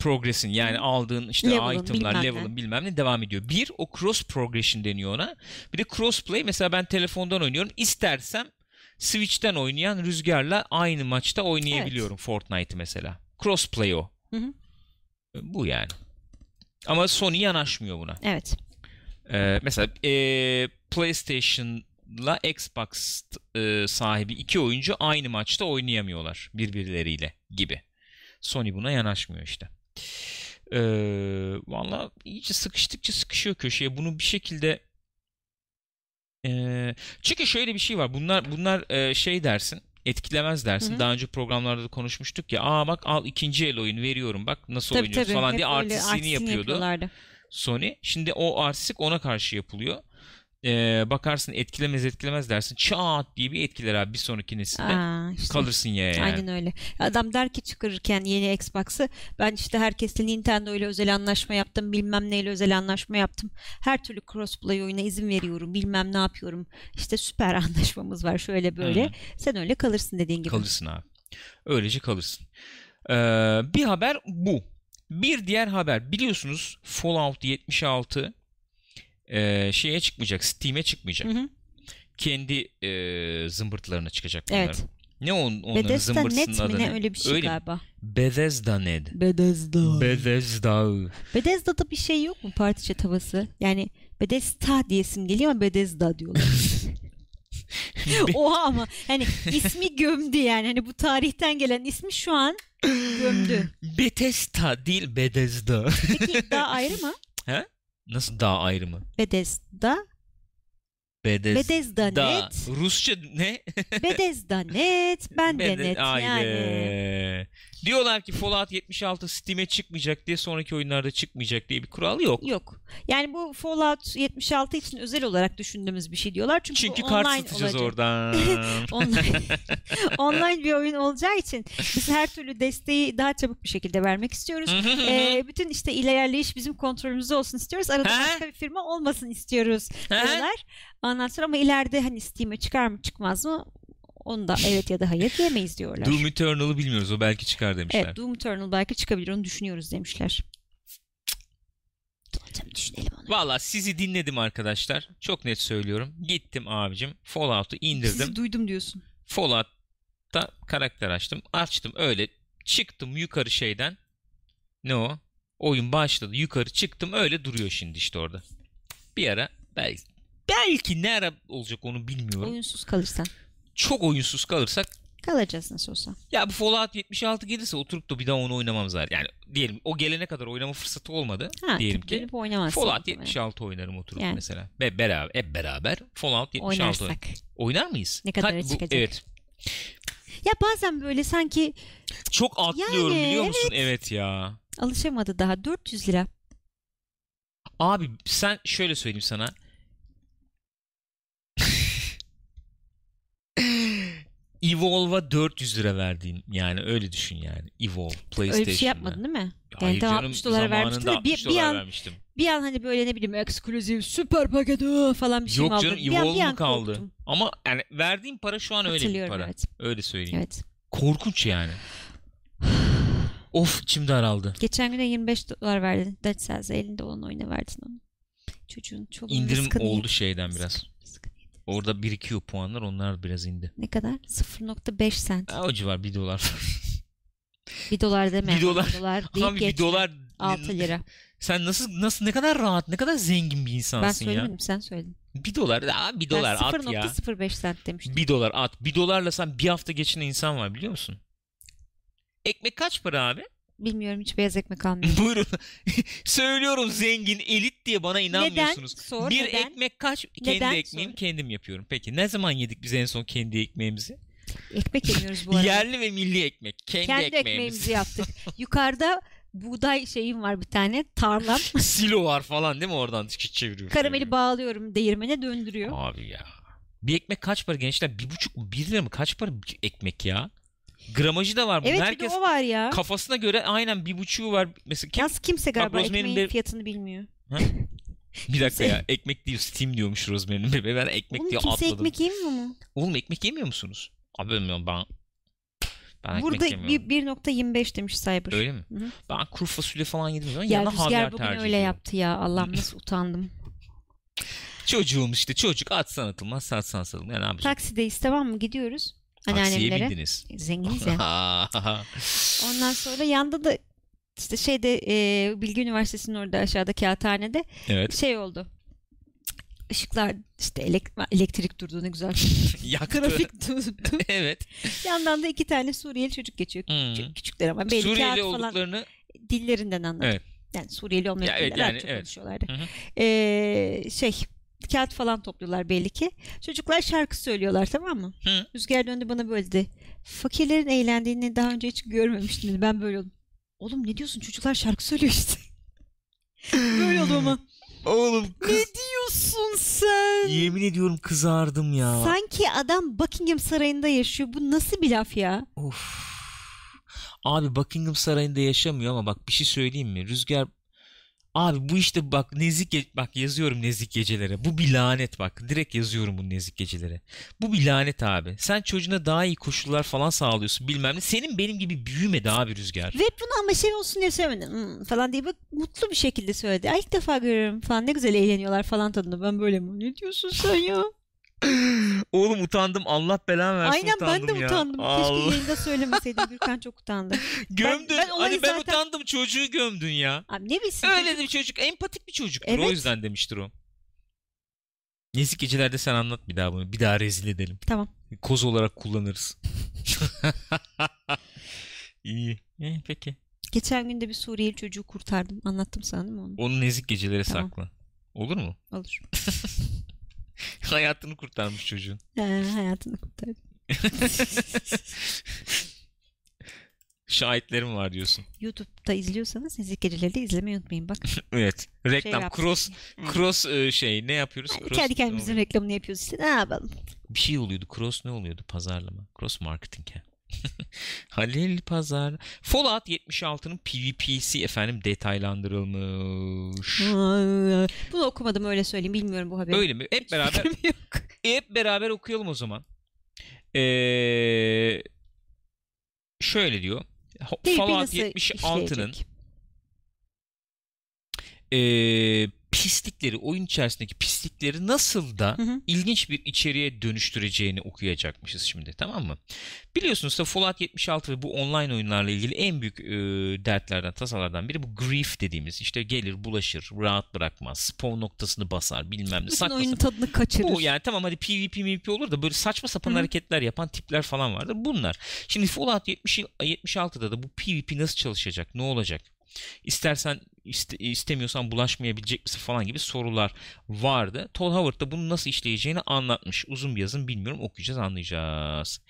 progressin yani aldığın işte Level'ın, itemlar, bilmem ne. level'ın bilmem ne devam ediyor. Bir o cross progression deniyor ona. Bir de crossplay mesela ben telefondan oynuyorum. İstersem Switch'ten oynayan Rüzgar'la aynı maçta oynayabiliyorum Fortnite'ı mesela. Crossplay o. Hı hı. Bu yani. Ama Sony yanaşmıyor buna. Evet. Ee, mesela e, PlayStation'la Xbox e, sahibi iki oyuncu aynı maçta oynayamıyorlar birbirleriyle gibi. Sony buna yanaşmıyor işte. Ee, Valla iyice sıkıştıkça sıkışıyor köşeye. Bunu bir şekilde e, çünkü şöyle bir şey var. Bunlar bunlar e, şey dersin etkilemez dersin. Hı hı. Daha önce programlarda da konuşmuştuk ya. Aa bak al ikinci el oyunu veriyorum. Bak nasıl Tabii oynuyoruz tabii. falan Hep diye artistliğini yapıyordu. yapıyorlardı. Sony. Şimdi o artistik ona karşı yapılıyor. Ee, bakarsın etkilemez etkilemez dersin. Çat diye bir etkiler abi bir sonraki nesilde. Aa, işte. Kalırsın ya yani. Aynen öyle. Adam der ki çıkarırken yeni Xbox'ı ben işte herkesle Nintendo ile özel anlaşma yaptım bilmem neyle özel anlaşma yaptım. Her türlü crossplay oyuna izin veriyorum bilmem ne yapıyorum. İşte süper anlaşmamız var şöyle böyle. Hı. Sen öyle kalırsın dediğin gibi. Kalırsın abi. Öylece kalırsın. Ee, bir haber bu. Bir diğer haber biliyorsunuz Fallout 76 e, şeye çıkmayacak. Steam'e çıkmayacak. Hı hı. Kendi e, zımbırtılarına çıkacak bunların. Evet. Ne on, onların Bethesda zımbırtısının Net adı mi ne? öyle bir şey Öyle galiba. Bethesda Net. Bethesda. Bethesda. Bethesda'da bir şey yok mu partiçe tavası? Yani Bethesda diyesim geliyor ama Bethesda diyorlar. Oha ama hani ismi gömdü yani. Hani bu tarihten gelen ismi şu an gömdü. Bethesda değil Bethesda. Peki daha ayrı mı? Nasıl daha ayrı mı? Bethesda. Bethesda. Bethesda net. Rusça ne? Bethesda net. Ben de Bede- net yani. Diyorlar ki Fallout 76 Steam'e çıkmayacak diye sonraki oyunlarda çıkmayacak diye bir kural yok. Yok. Yani bu Fallout 76 için özel olarak düşündüğümüz bir şey diyorlar. Çünkü, Çünkü kart online satacağız olacak. oradan. online, online bir oyun olacağı için biz her türlü desteği daha çabuk bir şekilde vermek istiyoruz. Ee, bütün işte ilerleyiş bizim kontrolümüzde olsun istiyoruz. Arada başka bir firma olmasın istiyoruz diyorlar. Ondan sonra ama ileride hani Steam'e çıkar mı çıkmaz mı onu da evet ya da hayır diyemeyiz diyorlar. Doom Eternal'ı bilmiyoruz. O belki çıkar demişler. evet Doom Eternal belki çıkabilir onu düşünüyoruz demişler. Tabii düşünelim onu. Valla sizi dinledim arkadaşlar. Çok net söylüyorum. Gittim abicim. Fallout'u indirdim. Sizi duydum diyorsun. Fallout'ta karakter açtım. Açtım öyle. Çıktım yukarı şeyden. Ne o? Oyun başladı. Yukarı çıktım. Öyle duruyor şimdi işte orada. Bir ara belki belki ne ara olacak onu bilmiyorum. Oyunsuz kalırsan. Çok oyunsuz kalırsak Kalacağız nasıl olsa. ya bu Fallout 76 gelirse oturup da bir daha onu oynamam zaten. Yani diyelim o gelene kadar oynama fırsatı olmadı. Ha, diyelim ki. dönüp oynamazsın. Fallout muhtemelen. 76 oynarım oturup Yani. mesela. Ve beraber hep beraber Fallout 76 oynarım. Oynarsak. Oynar mıyız? Ne kadar Kaç- bu- çıkacak? Evet. Ya bazen böyle sanki Çok atlıyorum Yani, biliyor musun? Evet ya. alışamadı daha 400 lira. Abi sen şöyle söyleyeyim sana. Evolve'a 400 lira verdiğin yani öyle düşün yani. Evolve PlayStation'da. Öyle bir şey yapmadın değil mi? Yani Hayır tamam, canım 60 dolar vermiştin zamanında de bir, 60 bir an vermiştim. bir an hani böyle ne bileyim eksklusif süper paket ıı, falan bir şey Yok canım bir Evolve mu kaldı? korktum. Ama yani verdiğim para şu an öyle bir para. evet. Öyle söyleyeyim. Evet. Korkunç yani. of içim daraldı. Geçen güne 25 dolar verdin. Dead Cells'e elinde olan oyuna verdin onu. Çocuğun çoluğun İndirim oldu şeyden biraz. Rızkını yedi. Orada birikiyor puanlar onlar biraz indi. Ne kadar? 0.5 sent. Ha, o civar 1 dolar. 1 dolar deme. Bir dolar. Bir dolar Abi 1 geçme. dolar 6 lira. Sen nasıl nasıl ne kadar rahat, ne kadar zengin bir Ben insansın ya. söylemedim sen söyledin. 1 dolar, aa 1 dolar ben at ya. 0.05 sent demiştim. 1 dolar at. 1 dolarla sen bir hafta geçinen insan var biliyor musun? Ekmek kaç para abi? Bilmiyorum hiç beyaz ekmek almıyorum. Buyurun. Söylüyorum zengin, elit diye bana neden? inanmıyorsunuz. Sor bir neden? ekmek kaç? Kendi Neden? ekmeğimi Sor. kendim yapıyorum. Peki ne zaman yedik biz en son kendi ekmeğimizi? Ekmek yemiyoruz bu arada. Yerli ve milli ekmek. Kendi, Kendi ekmeğimiz. ekmeğimizi yaptık. Yukarıda buğday şeyim var bir tane tarlam. Silo var falan değil mi oradan çeviriyor. Karameli bağlıyorum değirmene döndürüyor. Abi ya. Bir ekmek kaç para gençler? Bir buçuk? Bir lira mı? Kaç para bir ekmek ya? Gramajı da var. bunun. Evet bir Herkes de o var ya. kafasına göre aynen bir buçuğu var. Mesela kim? Yalnız kimse galiba Rosemary'nin ekmeğin bir- fiyatını bilmiyor. Bir dakika ya. Ekmek değil Steam diyormuş Rosemary'nin bebeği. Ben ekmek Oğlum diye kimse atladım. ekmek yemiyor mu? Oğlum ekmek yemiyor musunuz? Abi bilmiyorum ben. Ben Burada ekmek yemiyorum. bir- 1.25 demiş Cyber. Öyle mi? Hı. Ben kuru fasulye falan yedim. Ben Ya yanına Rüzgar havyar bugün tercih öyle ediyorum. yaptı ya. Allah'ım nasıl utandım. Çocuğum işte çocuk atsan atılmaz satsan satılmaz. Yani ne yapacağım? Taksideyiz tamam mı? Gidiyoruz. Anneannemlere. bindiniz. Zenginiz ya. Ondan sonra yanda da işte şeyde e, Bilgi Üniversitesi'nin orada aşağıda kağıthanede evet. şey oldu. Işıklar işte elek- elektrik durdu ne güzel. Yaktı. Trafik durdu. evet. Yandan da iki tane Suriyeli çocuk geçiyor. Hmm. Küçük, küçükler ama belli Suriyeli kağıt falan olduklarını dillerinden anladım. Evet. Yani Suriyeli olmayan Ya evet, yani evet. konuşuyorlardı. Hı hı. Ee, şey kağıt falan topluyorlar belli ki. Çocuklar şarkı söylüyorlar tamam mı? Hı. Rüzgar döndü bana böyle dedi. Fakirlerin eğlendiğini daha önce hiç görmemiştim dedi. Ben böyle oldum. Oğlum ne diyorsun çocuklar şarkı söylüyor işte. böyle oldum ama. Oğlum ne diyorsun sen? Yemin ediyorum kızardım ya. Sanki adam Buckingham Sarayı'nda yaşıyor. Bu nasıl bir laf ya? Of. Abi Buckingham Sarayı'nda yaşamıyor ama bak bir şey söyleyeyim mi? Rüzgar Abi bu işte bak nezik bak yazıyorum nezik gecelere. Bu bir lanet bak. Direkt yazıyorum bu nezik gecelere. Bu bir lanet abi. Sen çocuğuna daha iyi koşullar falan sağlıyorsun bilmem ne. Senin benim gibi büyümedi abi Rüzgar. Ve bunu ama şey olsun diye söylemedi. "Hmm," falan diye bak mutlu bir şekilde söyledi. Ay ilk defa görüyorum falan ne güzel eğleniyorlar falan tadında. Ben böyle mi? Ne diyorsun sen ya? Oğlum utandım. Allah belanı versin Aynen ben de utandım ya. utandım. Allah. Keşke yayında söylemeseydim. Gürkan çok utandı. Gömdün. ben olayı hani ben zaten- utandım çocuğu gömdün ya. Abi ne bilsin Öyle çocuk- bir çocuk. Empatik bir çocuktur. Evet. O yüzden demiştir o. Nezik gecelerde sen anlat bir daha bunu. Bir daha rezil edelim. Tamam. Koz olarak kullanırız. İyi. İyi peki. Geçen gün de bir Suriyeli çocuğu kurtardım. Anlattım sana değil mi onu? Onu nezik gecelere Tamam. sakla. Olur mu? Olur. Hayatını kurtarmış çocuğun. He, hayatını kurtardım. Şahitlerim var diyorsun. YouTube'da izliyorsanız Nezik Geceleri de izlemeyi unutmayın bak. Evet. Reklam yaptık. cross Aynen. cross e, şey ne yapıyoruz? Yani Cross, kendi kendimizin reklamını yapıyoruz işte ne yapalım. bir şey oluyordu. Cross ne oluyordu? Pazarlama. Cross marketing. he. Halil Pazar. Fallout 76'nın PvP'si efendim detaylandırılmış. Bunu okumadım öyle söyleyeyim bilmiyorum bu haberi. Öyle mi? Hep beraber hep beraber okuyalım o zaman. Ee, şöyle diyor. PvP Fallout nasıl 76'nın işleyecek? Pislikleri, oyun içerisindeki pislikleri nasıl da Hı hı. ilginç bir içeriğe dönüştüreceğini okuyacakmışız şimdi tamam mı? Biliyorsunuz da Fallout 76 ve bu online oyunlarla ilgili en büyük e, dertlerden, tasalardan biri bu grief dediğimiz işte gelir, bulaşır, rahat bırakmaz, spawn noktasını basar, bilmem ne. Bütün oyunun tadını kaçırır. Bu yani tamam hadi PvP MvP olur da böyle saçma sapan Hı hareketler yapan tipler falan vardır. Bunlar. Şimdi Fallout 70, 76'da da bu PvP nasıl çalışacak? Ne olacak? İstersen iste- istemiyorsan bulaşmayabilecek misin falan gibi sorular vardı. Todd Howard da bunu nasıl işleyeceğini anlatmış. Uzun bir yazın bilmiyorum okuyacağız anlayacağız.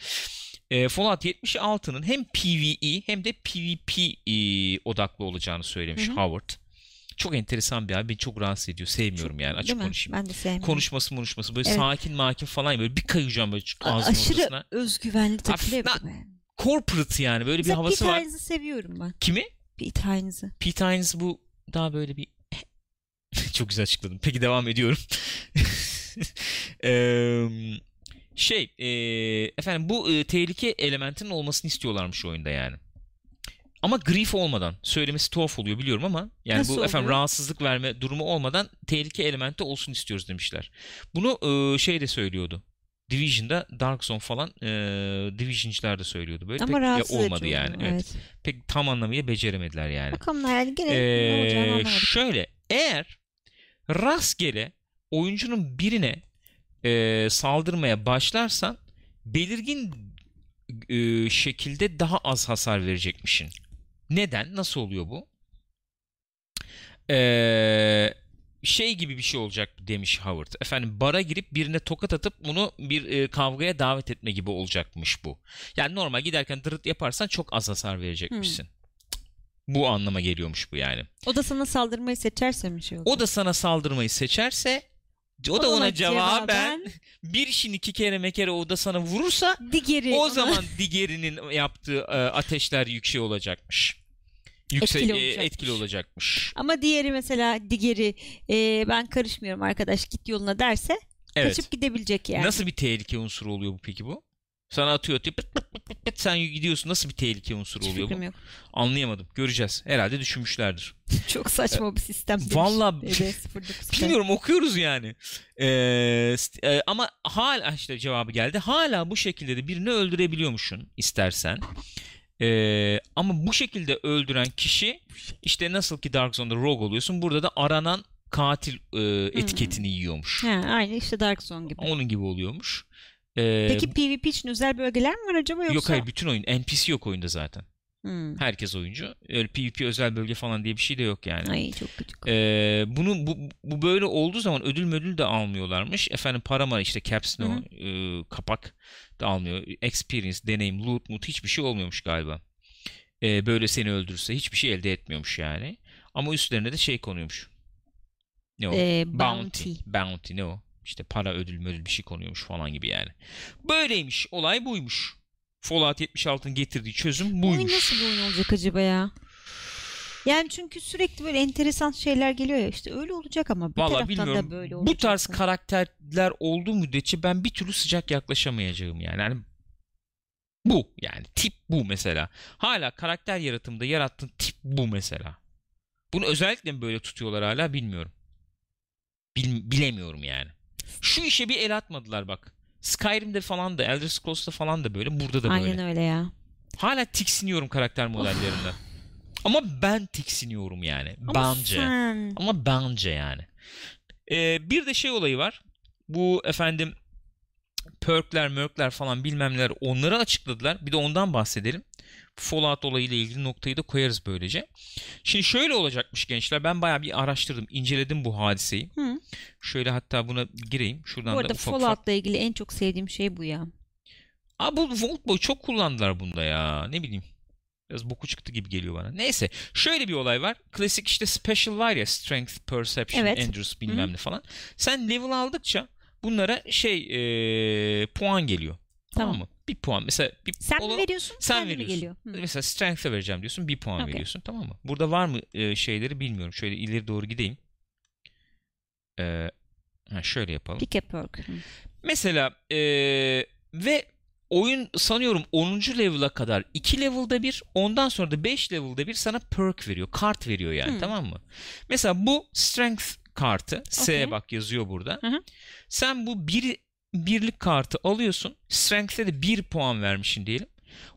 E, Fallout 76'nın hem PvE hem de PvP e, odaklı olacağını söylemiş Hı hı. Howard. Çok enteresan bir abi. Beni çok rahatsız ediyor. Sevmiyorum yani açık konuşayım Ben de sevmiyorum. konuşması konuşması böyle Evet. sakin makin falan böyle bir kayacağım böyle A- ağzımın Aşırı ortasına. özgüvenli takılıyor bir. Corporate yani böyle bir Mesela havası Pete var. Hines'ı seviyorum ben. Kimi? Pete Hines'ı. Pete Hines bu daha böyle bir çok güzel açıkladım. Peki devam ediyorum. Şey efendim bu tehlike elementinin olmasını istiyorlarmış oyunda yani. Ama grief olmadan söylemesi tuhaf oluyor biliyorum ama yani Nasıl bu efendim oluyor? rahatsızlık verme durumu olmadan tehlike elementi olsun istiyoruz demişler. Bunu eee, şey de söylüyordu. Division'da Dark Zone falan eee Division'cılar da söylüyordu böyle Ama pek rahatsız olmadı edici yani. oluyor, Evet. Pek tam anlamıyla beceremediler yani. Bakalım yani gene ne olacağını Ee, şöyle eğer rastgele oyuncunun birine e, saldırmaya başlarsan belirgin e, şekilde daha az hasar verecekmişin. Neden? Nasıl oluyor bu? Ee, şey gibi bir şey olacak demiş Howard. Efendim bara girip birine tokat atıp bunu bir e, kavgaya davet etme gibi olacakmış bu. Yani normal giderken dırıt yaparsan çok az hasar verecekmişsin. Bu anlama geliyormuş bu yani. O da sana saldırmayı seçerse mi şey olur? O da sana saldırmayı seçerse o da Ona cevaben cevaben bir işin iki kere mekere o da sana vurursa Digeri o ona- zaman diğerinin yaptığı e, ateşler yüksek olacakmış. Yüksek Etkili e, olacakmış. etkili olacakmış. Ama diğeri mesela digeri e, ben karışmıyorum arkadaş git yoluna derse Evet. kaçıp gidebilecek yani. Nasıl bir tehlike unsuru oluyor bu peki bu? Sana atıyor atıyor pıt pıt pıt pıt pıt, sen gidiyorsun nasıl bir tehlike unsuru Hiç oluyor bu? yok. Anlayamadım. Göreceğiz. Herhalde düşünmüşlerdir. Çok saçma bir sistem. Vallahi- BB09'da. Bilmiyorum okuyoruz yani. Ee, e, ama hala işte cevabı geldi. Hala bu şekilde de birini öldürebiliyormuşsun istersen. Ee, ama bu şekilde öldüren kişi işte nasıl ki Dark Zone'da rogue oluyorsun. Burada da aranan katil e, etiketini yiyormuş. Ha, aynı işte Dark Zone gibi. Onun gibi oluyormuş. Ee, Peki PvP için özel bölgeler mi var acaba yoksa? Yok hayır bütün oyun. NPC yok oyunda zaten. Hmm. Herkes oyuncu. Öyle PvP özel bölge falan diye bir şey de yok yani. Ay çok kötü. Ee, bunu bu, bu böyle olduğu zaman ödül ödül de almıyorlarmış. Efendim para var işte caps ne Hı hı. e, kapak da almıyor. Experience, deneyim, loot, mut hiçbir şey olmuyormuş galiba. Ee, böyle seni öldürürse hiçbir şey elde etmiyormuş yani. Ama üstlerine de şey konuyormuş. Ne o? Ee, bounty. bounty. Bounty ne o? İşte para ödül ödül bir şey konuyormuş falan gibi yani. Böyleymiş. Olay buymuş. Fallout 76'ın getirdiği çözüm Bu oyun buymuş. nasıl bir oyun olacak acaba ya? Yani çünkü sürekli böyle enteresan şeyler geliyor ya işte öyle olacak ama bir Vallahi taraftan bilmiyorum. da böyle Bu olacak. tarz karakterler olduğu müddetçe ben bir türlü sıcak yaklaşamayacağım yani. yani bu yani tip bu mesela. Hala karakter yaratımında yarattığın tip bu mesela. Bunu özellikle mi böyle tutuyorlar hala bilmiyorum. Bil- bilemiyorum yani. Şu işe bir el atmadılar bak. Skyrim'de falan da Elder Scrolls'ta falan da böyle burada da böyle. Aynen öyle ya. Hala tiksiniyorum karakter modellerinden. Ama ben tiksiniyorum yani. Ama bence. sen... Ama bence yani. Ee, bir de şey olayı var. Bu efendim perkler, mörkler falan bilmem neler onları açıkladılar. Bir de ondan bahsedelim. Fallout olayıyla ilgili noktayı da koyarız böylece. Şimdi şöyle olacakmış gençler. Ben bayağı bir araştırdım, inceledim bu hadiseyi. Hı. Şöyle hatta buna gireyim. Şuradan Bu da arada ufak ufak. Fallout'la ilgili en çok sevdiğim şey bu ya. Aa, bu Vault Boy çok kullandılar bunda ya. Ne bileyim. Biraz boku çıktı gibi geliyor bana. Neyse şöyle bir olay var. Klasik işte special var ya strength, perception, Evet. endurance bilmem ne falan. Sen level aldıkça bunlara şey ee, puan geliyor. Tamam. Tamam. mı? Bir puan. Mesela bir Sen ola- mi veriyorsun? sen veriyorsun. geliyor? Hı. Mesela strength'e vereceğim diyorsun. Bir puan Okey. veriyorsun. Tamam mı? Burada var mı e, şeyleri bilmiyorum. Şöyle ileri doğru gideyim. Ee, ha, şöyle yapalım. Pick a perk. Hı. Mesela e, ve oyun sanıyorum 10. level'a kadar 2 level'da bir ondan sonra da 5 level'da bir sana perk veriyor. Kart veriyor yani Hmm. tamam mı? Mesela bu strength kartı. S Okey. bak yazıyor burada. Hı hı. Sen bu bir birlik kartı alıyorsun. Strength'e de 1 puan vermişsin diyelim.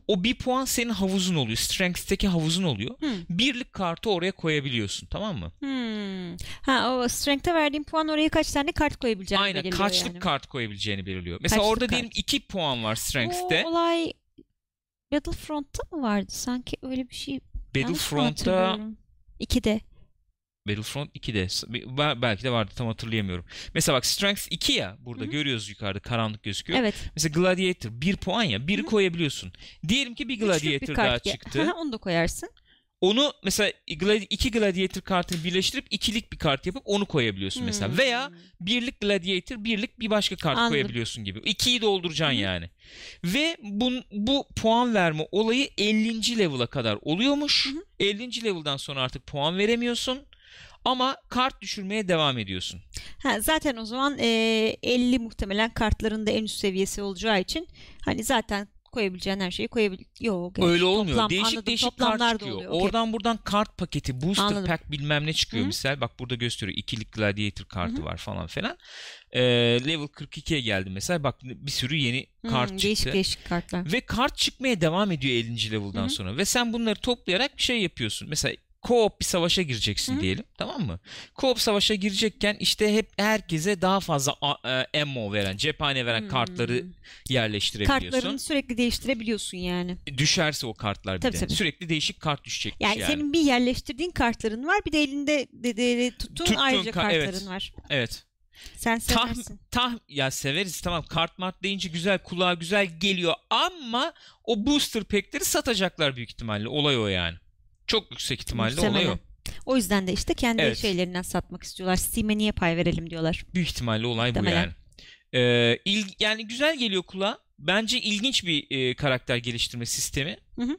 O bir puan senin havuzun oluyor. Strength'teki havuzun oluyor. Hmm. Birlik kartı oraya koyabiliyorsun tamam mı? Hmm. Ha o Strength'e verdiğin puan oraya kaç tane kart koyabileceğini Aynen, belirliyor. Aynen kaçlık yani. kart koyabileceğini belirliyor. Mesela kaçlık orada kart. diyelim 2 puan var Strength'te. O olay Battlefront'ta mı vardı? Sanki öyle bir şey. Battlefront'ta 2'de. Battlefront 2'de Be- belki de vardı tam hatırlayamıyorum. Mesela bak Strength 2 ya burada Hı hı. görüyoruz yukarıda karanlık gözüküyor. Evet. Mesela Gladiator 1 puan ya 1'i Hı hı. koyabiliyorsun. Diyelim ki bir Gladiator bir daha çıktı. Onu da koyarsın. Onu mesela iki Gladiator kartını birleştirip ikilik bir kart yapıp onu koyabiliyorsun mesela. Hmm. Veya birlik Gladiator, birlik bir başka kart Anladım. koyabiliyorsun gibi. İkiyi dolduracaksın hı. yani. Ve bu, bu puan verme olayı 50. level'a kadar oluyormuş. Hı. 50. level'dan sonra artık puan veremiyorsun. Ama kart düşürmeye devam ediyorsun. Ha, zaten o zaman eee 50 muhtemelen kartların da en üst seviyesi olacağı için hani zaten koyabileceğin her şeyi koyabil. Yok. Öyle olmuyor. toplam, değişik anladım, değişik kart çıkıyor. oluyor. Okey. Oradan buradan kart paketi, booster Anladım. pack bilmem ne çıkıyor Hı. misal. Bak burada gösteriyor. İkilik Gladiator kartı Hı hı. var falan filan. Ee, level 42'ye geldi mesela. Bak bir sürü yeni kart çıktı. Değişik değişik kartlar. Ve kart çıkmaya devam ediyor 50. level'dan Hı hı. sonra. Ve sen bunları toplayarak bir şey yapıyorsun. Mesela co-op bir savaşa gireceksin Hı hı. diyelim. Tamam mı? Co-op savaşa girecekken işte hep herkese daha fazla e, ammo veren, cephane veren Hmm. kartları yerleştirebiliyorsun. Kartlarını sürekli değiştirebiliyorsun yani. Düşerse o kartlar bir Tabii, de. tabii. Sürekli değişik kart düşecekmiş Yani, yani. senin bir yerleştirdiğin kartların var bir de elinde de, de- de tuttuğun, Tuttuğun ayrıca ka- kartların evet. var. Evet. Sen Tah, seversin. tah ya severiz tamam kart mart deyince güzel kulağa güzel geliyor ama o booster pack'leri satacaklar büyük ihtimalle. Olay o yani. Çok yüksek ihtimalle olay o. Muhtemelen. O yüzden de işte kendi Evet. şeylerinden satmak istiyorlar. Steam'e niye pay verelim diyorlar. Büyük ihtimalle olay bu Muhtemelen. yani. Ee, il- yani güzel geliyor kulağa. Bence ilginç bir e, karakter geliştirme sistemi. Hı hı.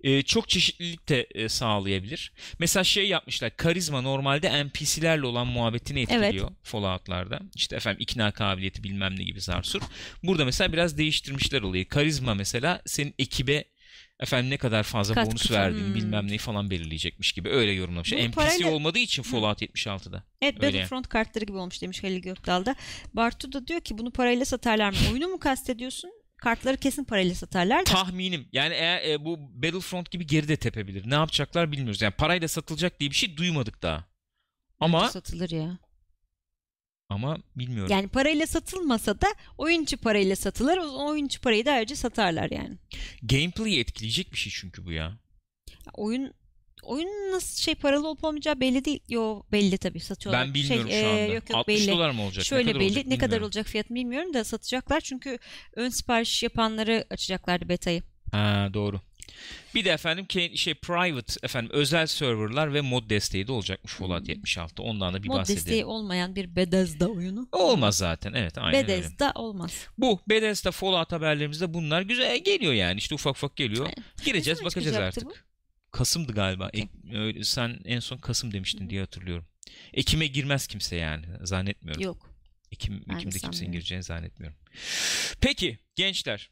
E, çok çeşitlilik de e, sağlayabilir. Mesela şey yapmışlar. Karizma normalde NPC'lerle olan muhabbetini etkiliyor Fallout'larda. İşte efendim ikna kabiliyeti bilmem ne gibi zarsur. Burada mesela biraz değiştirmişler olayı. Karizma mesela senin ekibe efendim ne kadar fazla Katkı bonus verdiğini Hmm. bilmem neyi falan belirleyecekmiş gibi öyle yorumlamışlar. Bunu NPC parayla- olmadığı için Fallout 76'da. Evet Öyle. Battlefront kartları gibi olmuş demiş Halil Gökdal'da. Bartu da diyor ki bunu parayla satarlar mı? Oyunu mu kastediyorsun? Kartları kesin parayla satarlar da. Tahminim. Yani eğer e, bu Battlefront gibi geride tepebilir. Ne yapacaklar bilmiyoruz. Yani parayla satılacak diye bir şey duymadık daha. Ama satılır ya. Ama bilmiyorum. Yani parayla satılmasa da oyuncu parayla satılır. O oyuncu parayı da ayrıca satarlar yani. Gameplay'i etkileyecek bir şey çünkü bu ya. Oyun oyun nasıl şey paralı olup olmayacağı belli değil. Yo belli tabii satıyorlar. Ben bilmiyorum şey, şu e, anda. yok yok 60 belli. dolar mı olacak? Şöyle ne kadar belli olacak ne kadar olacak fiyatını bilmiyorum da satacaklar çünkü ön sipariş yapanları açacaklardı betayı. Ha doğru. Bir de efendim şey private efendim özel serverlar ve mod desteği de olacakmış Fallout Hmm. 76. Ondan da bir Mod bahsedelim. desteği olmayan bir Bethesda oyunu. Olmaz zaten. Evet aynen öyle. Bethesda olmaz. Bu Bethesda Fallout haberlerimizde bunlar güzel geliyor yani. İşte ufak ufak geliyor. Gireceğiz bakacağız artık. Kasım'dı galiba. Öyle, sen en son Kasım demiştin diye hatırlıyorum. Ekim'e girmez kimse yani. Zannetmiyorum. Yok. Ekim, Ekim'de kimsenin gireceğini zannetmiyorum. Peki gençler.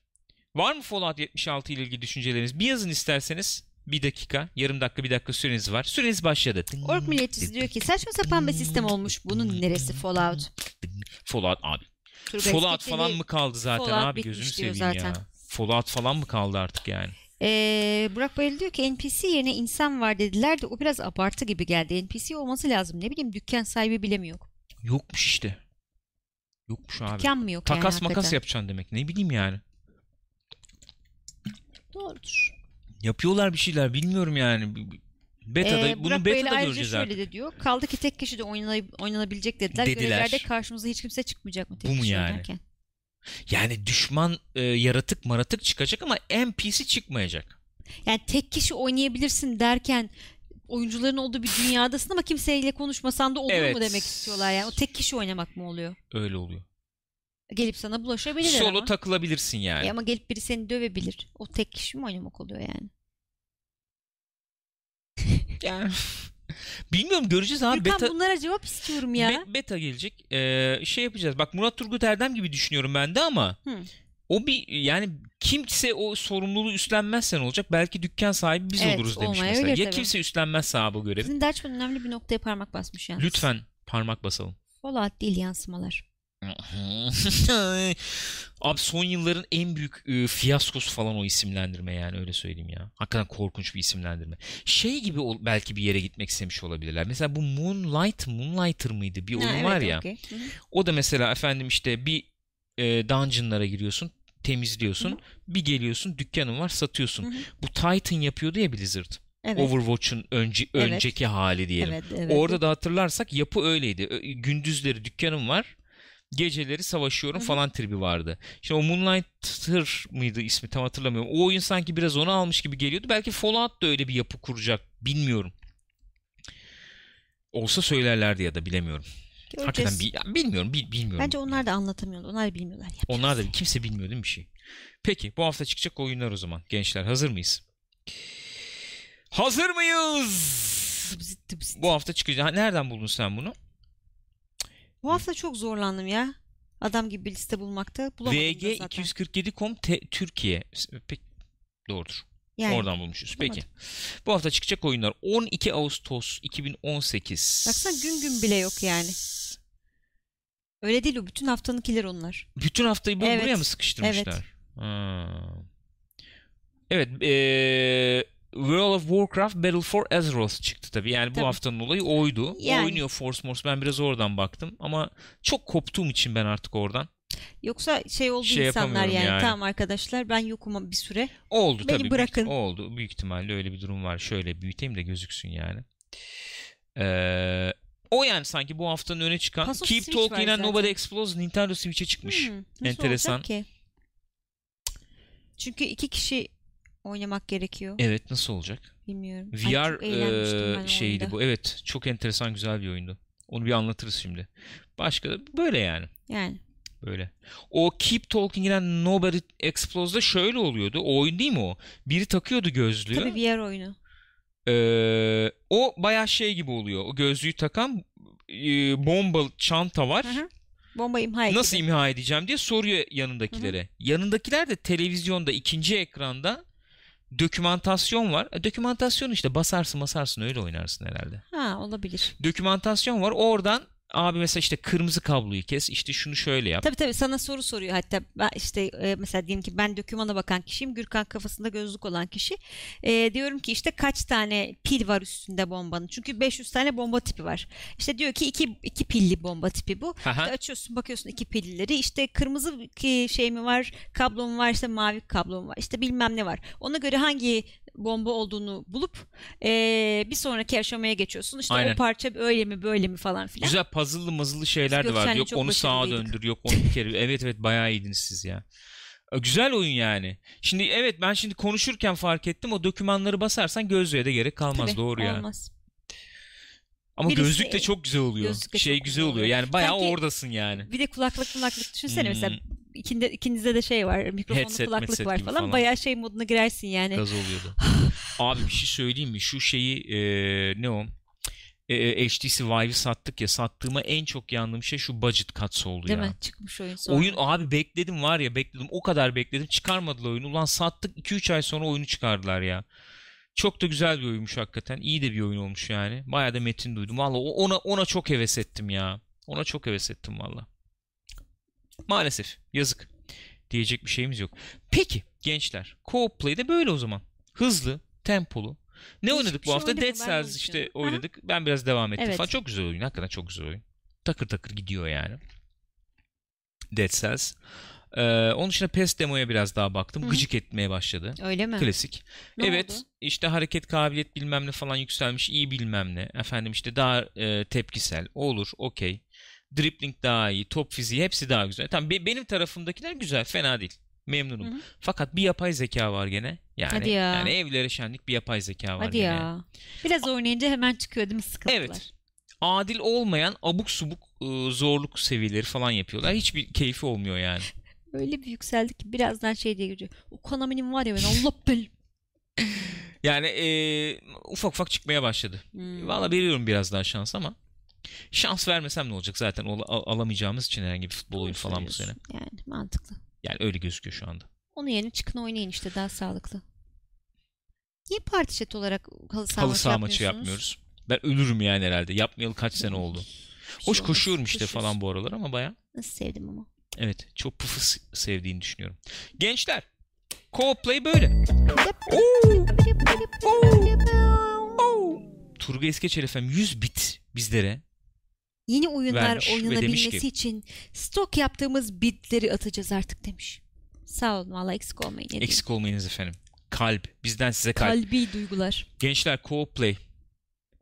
Var mı Fallout 76 ile ilgili düşünceleriniz? Bir yazın isterseniz. Bir dakika, yarım dakika, bir dakika süreniz var. Süreniz başladı. Ork milletçisi diyor ki saçma sapan bir sistem olmuş. Bunun neresi Fallout? Fallout abi. Turgay Fallout falan mı kaldı zaten Fallout abi gözünü seveyim zaten. ya. Fallout falan mı kaldı artık yani? Ee, Burak Bayıl diyor ki NPC yerine insan var dediler de o biraz abartı gibi geldi. NPC olması lazım. Ne bileyim dükkan sahibi bile mi yok? Yokmuş işte. Yokmuş abi. Dükkan mı yok Takas yani makas hakikaten? yapacaksın demek. Ne bileyim yani. Doğrudur. Yapıyorlar bir şeyler bilmiyorum yani. Beta'da, Ee, bunu Burak beta'da ayrıca göreceğiz şöyle artık. de diyor. Kaldı ki tek kişi de oynanab- oynanabilecek dediler. Dediler. Görevlerde karşımıza hiç kimse çıkmayacak mı tek Bu mu kişi yani? oynarken? Yani düşman e, yaratık maratık çıkacak ama NPC çıkmayacak. Yani tek kişi oynayabilirsin derken oyuncuların olduğu bir dünyadasın ama kimseyle konuşmasan da olur Evet. mu demek istiyorlar yani. O tek kişi oynamak mı oluyor? Öyle oluyor. Gelip sana bulaşabilirler Solo ama. takılabilirsin yani. E ama gelip biri seni dövebilir. O tek kişi mi oynamak oluyor yani? Yani bilmiyorum göreceğiz abi. Gürkan Beta, bunlara cevap istiyorum ya. be- beta gelecek. Ee, şey yapacağız. Bak Murat Turgut Erdem gibi düşünüyorum ben de ama Hı. o bir yani kimse o sorumluluğu üstlenmezse ne olacak? Belki dükkan sahibi biz Evet, oluruz demiş mesela. Ya tabii. kimse üstlenmezse abi bu görevi. Sizin Derçman önemli bir noktaya parmak basmış yani. Lütfen parmak basalım. Fallout değil yansımalar. Abi son yılların en büyük e, fiyaskosu falan o isimlendirme yani öyle söyleyeyim ya. Hakikaten korkunç bir isimlendirme. Şey gibi ol- belki bir yere gitmek istemiş olabilirler. Mesela bu Moonlight, Moonlighter mıydı? Bir oyun Ha, evet, var ya. hı. O da mesela efendim işte bir e, dungeonlara giriyorsun, temizliyorsun. Hı hı. Bir geliyorsun, dükkanın var, satıyorsun. Hı hı. Bu Titan yapıyordu ya Blizzard. Evet. Overwatch'un önce, Evet. önceki hali diyelim. Evet, evet. Orada da hatırlarsak yapı öyleydi. Gündüzleri dükkanım var. Geceleri savaşıyorum Hı hı. falan tribi vardı. İşte o Moonlighter mıydı ismi tam hatırlamıyorum. O oyun sanki biraz onu almış gibi geliyordu. Belki Fallout da öyle bir yapı kuracak. Bilmiyorum. Olsa söylerlerdi ya da bilemiyorum. Göreceğiz. Hakikaten bi- ya bilmiyorum, bil- bilmiyorum. Bence onlar da anlatamıyorlar. Onlar bilmiyorlar. Yapacağız. Onlar da kimse bilmiyor değil mi bir şey? Peki bu hafta çıkacak oyunlar o zaman. Gençler hazır mıyız? Hazır mıyız? Bu hafta çıkacak. Nereden buldun sen bunu? Bu hafta çok zorlandım ya. Adam gibi bir liste bulmakta. Bulamadım da VG zaten. 247.com T- Türkiye. Peki doğrudur. Yani, Oradan bulmuşuz. Peki. bulamadım. Bu hafta çıkacak oyunlar 12 Ağustos 2018. Baksana gün gün bile yok yani. Öyle değil o. Bütün haftanınkiler onlar. Bütün haftayı bu- Evet. buraya mı sıkıştırmışlar? Evet. Ha. Evet. eee, World of Warcraft Battle for Azeroth çıktı tabii. Yani bu Tabii. haftanın olayı oydu. Yani. Oynuyor Force Morse. Ben biraz oradan baktım. Ama çok koptuğum için ben artık oradan. Yoksa şey oldu Şey insanlar yani. yani. Tamam arkadaşlar ben yokum bir süre. Oldu Beni tabii. bırakın. Büyük, oldu. Büyük ihtimalle öyle bir durum var. Şöyle büyüteyim de gözüksün yani. Ee, o yani sanki bu haftanın öne çıkan Pasos Keep Switch Talking and. Nobody Explodes Nintendo Switch'e çıkmış. Hmm, nasıl Enteresan. ki? Çünkü iki kişi oynamak gerekiyor. Evet nasıl olacak? Bilmiyorum. Ay, VR ben e, şeydi bu. Evet çok enteresan güzel bir oyundu. Onu bir anlatırız şimdi. Başka da böyle yani. Yani. Böyle. O Keep Talking and Nobody Explodes'da şöyle oluyordu. O oyun değil mi o? Biri takıyordu gözlüğü. Tabii VR oyunu. Ee, o bayağı şey gibi oluyor. O gözlüğü takan e, bomba çanta var. Hı hı. Bomba imha ekibi. Nasıl imha edeceğim diye soruyor yanındakilere. Yanındakiler de televizyonda ikinci ekranda dokümantasyon var. E, dokümantasyon işte basarsın basarsın öyle oynarsın herhalde. Ha olabilir. Dokümantasyon var. Oradan abi mesela işte kırmızı kabloyu kes. işte şunu şöyle yap. Tabii tabii sana soru soruyor hatta ben işte e, mesela diyelim ki ben dokümana bakan kişiyim Gürkan kafasında gözlük olan kişi E, diyorum ki işte kaç tane pil var üstünde bombanın çünkü 500 tane bomba tipi var işte diyor ki iki, iki pilli bomba tipi bu Aha. İşte açıyorsun bakıyorsun iki pillileri işte kırmızı şey mi var kablo mu var işte mavi kablo mu var işte bilmem ne var ona göre hangi bomba olduğunu bulup e, bir sonraki aşamaya geçiyorsun işte Aynen. o parça öyle mi böyle mi falan filan. Güzel puzzle'lı mazılı şeyler de vardı. Yok onu sağa döndür, yok onu bir kere. Evet evet bayağı iyiydiniz siz ya. Güzel oyun yani. Şimdi evet ben şimdi konuşurken fark ettim. O dokümanları basarsan gözlüğe de gerek kalmaz. Tabii, Doğru yani. olmaz. Ama Birisi- gözlük de çok güzel oluyor. Şey çok güzel oluyor. oluyor. Yani bayağı Sanki- oradasın yani. Bir de kulaklık kulaklık düşünsene Hmm. mesela ikinde, ikinizde de şey var mikrofonlu Headset, kulaklık var falan. falan. bayağı şey moduna girersin yani. Gaz oluyordu. Abi bir şey söyleyeyim mi? Şu şeyi e, ne o? E, HTC Vive'i sattık ya. Sattığıma en çok yandığım şey şu budget cuts oldu Değil ya. mi? Çıkmış oyun sonra. Oyun abi bekledim var ya bekledim o kadar bekledim çıkarmadılar oyunu. Ulan sattık 2-3 ay sonra oyunu çıkardılar ya. Çok da güzel bir oyunmuş hakikaten. İyi de bir oyun olmuş yani. Bayağı da metin duydum. Valla ona ona çok heves ettim ya. Ona çok heves ettim valla. Maalesef yazık. Diyecek bir şeyimiz yok. Peki gençler. Co-op Play'de böyle o zaman. Hızlı, tempolu. Ne Değişik oynadık bu şey hafta? Dead Cells işte oynadık. Ben biraz devam ettim Evet. falan. Çok güzel oyun. Hakikaten çok güzel oyun. Takır takır gidiyor yani. Dead Cells. Ee, onun dışında PES demoya biraz daha baktım. Hı hı. Gıcık etmeye başladı. Öyle mi? Klasik. Ne evet oldu? işte hareket kabiliyet bilmem ne falan yükselmiş. iyi bilmem ne. Efendim işte daha e, tepkisel. Olur okey. Dribbling daha iyi. Top fiziği hepsi daha güzel. Tamam be- benim tarafımdakiler güzel. Fena değil. Memnunum. Hı hı. Fakat bir yapay zeka var gene. Yani, Hadi ya. yani evlere şenlik bir yapay zeka var Hadi gene. ya. Biraz oynayınca hemen çıkıyor değil mi sıkıntılar? Evet. Adil olmayan abuk subuk ıı, zorluk seviyeleri falan yapıyorlar. Hiçbir keyfi olmuyor yani. Öyle bir yükseldik ki birazdan şey diye girecek. O Konami'nin var ya ben Allah bel. Yani eee, ufak ufak çıkmaya başladı. Hmm. Valla veriyorum biraz daha şans ama şans vermesem ne olacak zaten Ol- al- alamayacağımız için herhangi bir futbol oyunu falan bu sene. Yani mantıklı. Yani öyle gözüküyor şu anda. Onun yerine çıkın oynayın işte daha sağlıklı. Niye parti chat olarak halı saha, Halı maçı saha maçı yapmıyoruz. Ben ölürüm yani herhalde. Yapmayalı kaç sene oldu. Şey Hoş koşuyorum işte koşuyorsun. falan bu aralar ama baya. Nasıl sevdim ama. Evet çok pıfı sevdiğini düşünüyorum. Gençler co-play böyle. Turgay Eskeçer efendim 100 bit bizlere. Yeni oyunlar oynanabilmesi ki- için stok yaptığımız bitleri atacağız artık demiş. Sağ olun valla eksik olmayın. ne diyeyim. Eksik olmayınız efendim. Kalp. Bizden size kalp. Kalbi duygular. Gençler co-play.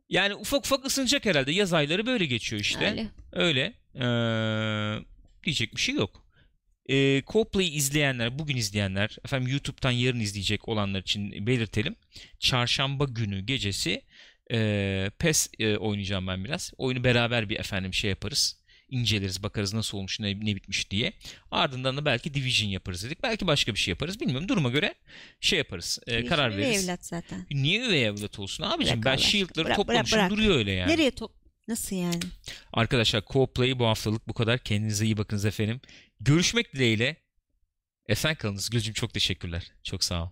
Yani ufak ufak ısınacak herhalde. Yaz ayları böyle geçiyor işte. Öyle. Öyle. Ee, diyecek bir şey yok. Ee, co-play izleyenler, bugün izleyenler, efendim YouTube'dan yarın izleyecek olanlar için belirtelim. Çarşamba günü gecesi e, PES e, oynayacağım ben biraz. Oyunu beraber bir efendim şey yaparız. inceleriz, bakarız nasıl olmuş, ne, ne bitmiş diye. Ardından da belki Division yaparız dedik. Belki başka bir şey yaparız. Bilmiyorum. Duruma göre şey yaparız. e, karar Üvey veririz. evlat zaten. Niye üvey evlat olsun abicim? Bırak ben Allah aşkına. Shield'ları Bırak, bırak, toplamışım bırak. duruyor öyle yani. Nereye top... Nasıl yani? Arkadaşlar co-play bu haftalık bu kadar. Kendinize iyi bakınız efendim. Görüşmek dileğiyle. Esen kalınız. Gülcüm çok teşekkürler. Çok sağ ol.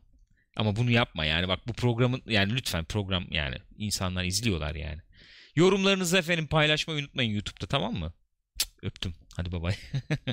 Ama bunu yapma yani. Bak bu programın yani lütfen program yani insanlar izliyorlar yani. Yorumlarınızı efendim paylaşmayı unutmayın YouTube'da tamam mı? Cık, Öptüm. Hadi bay bay.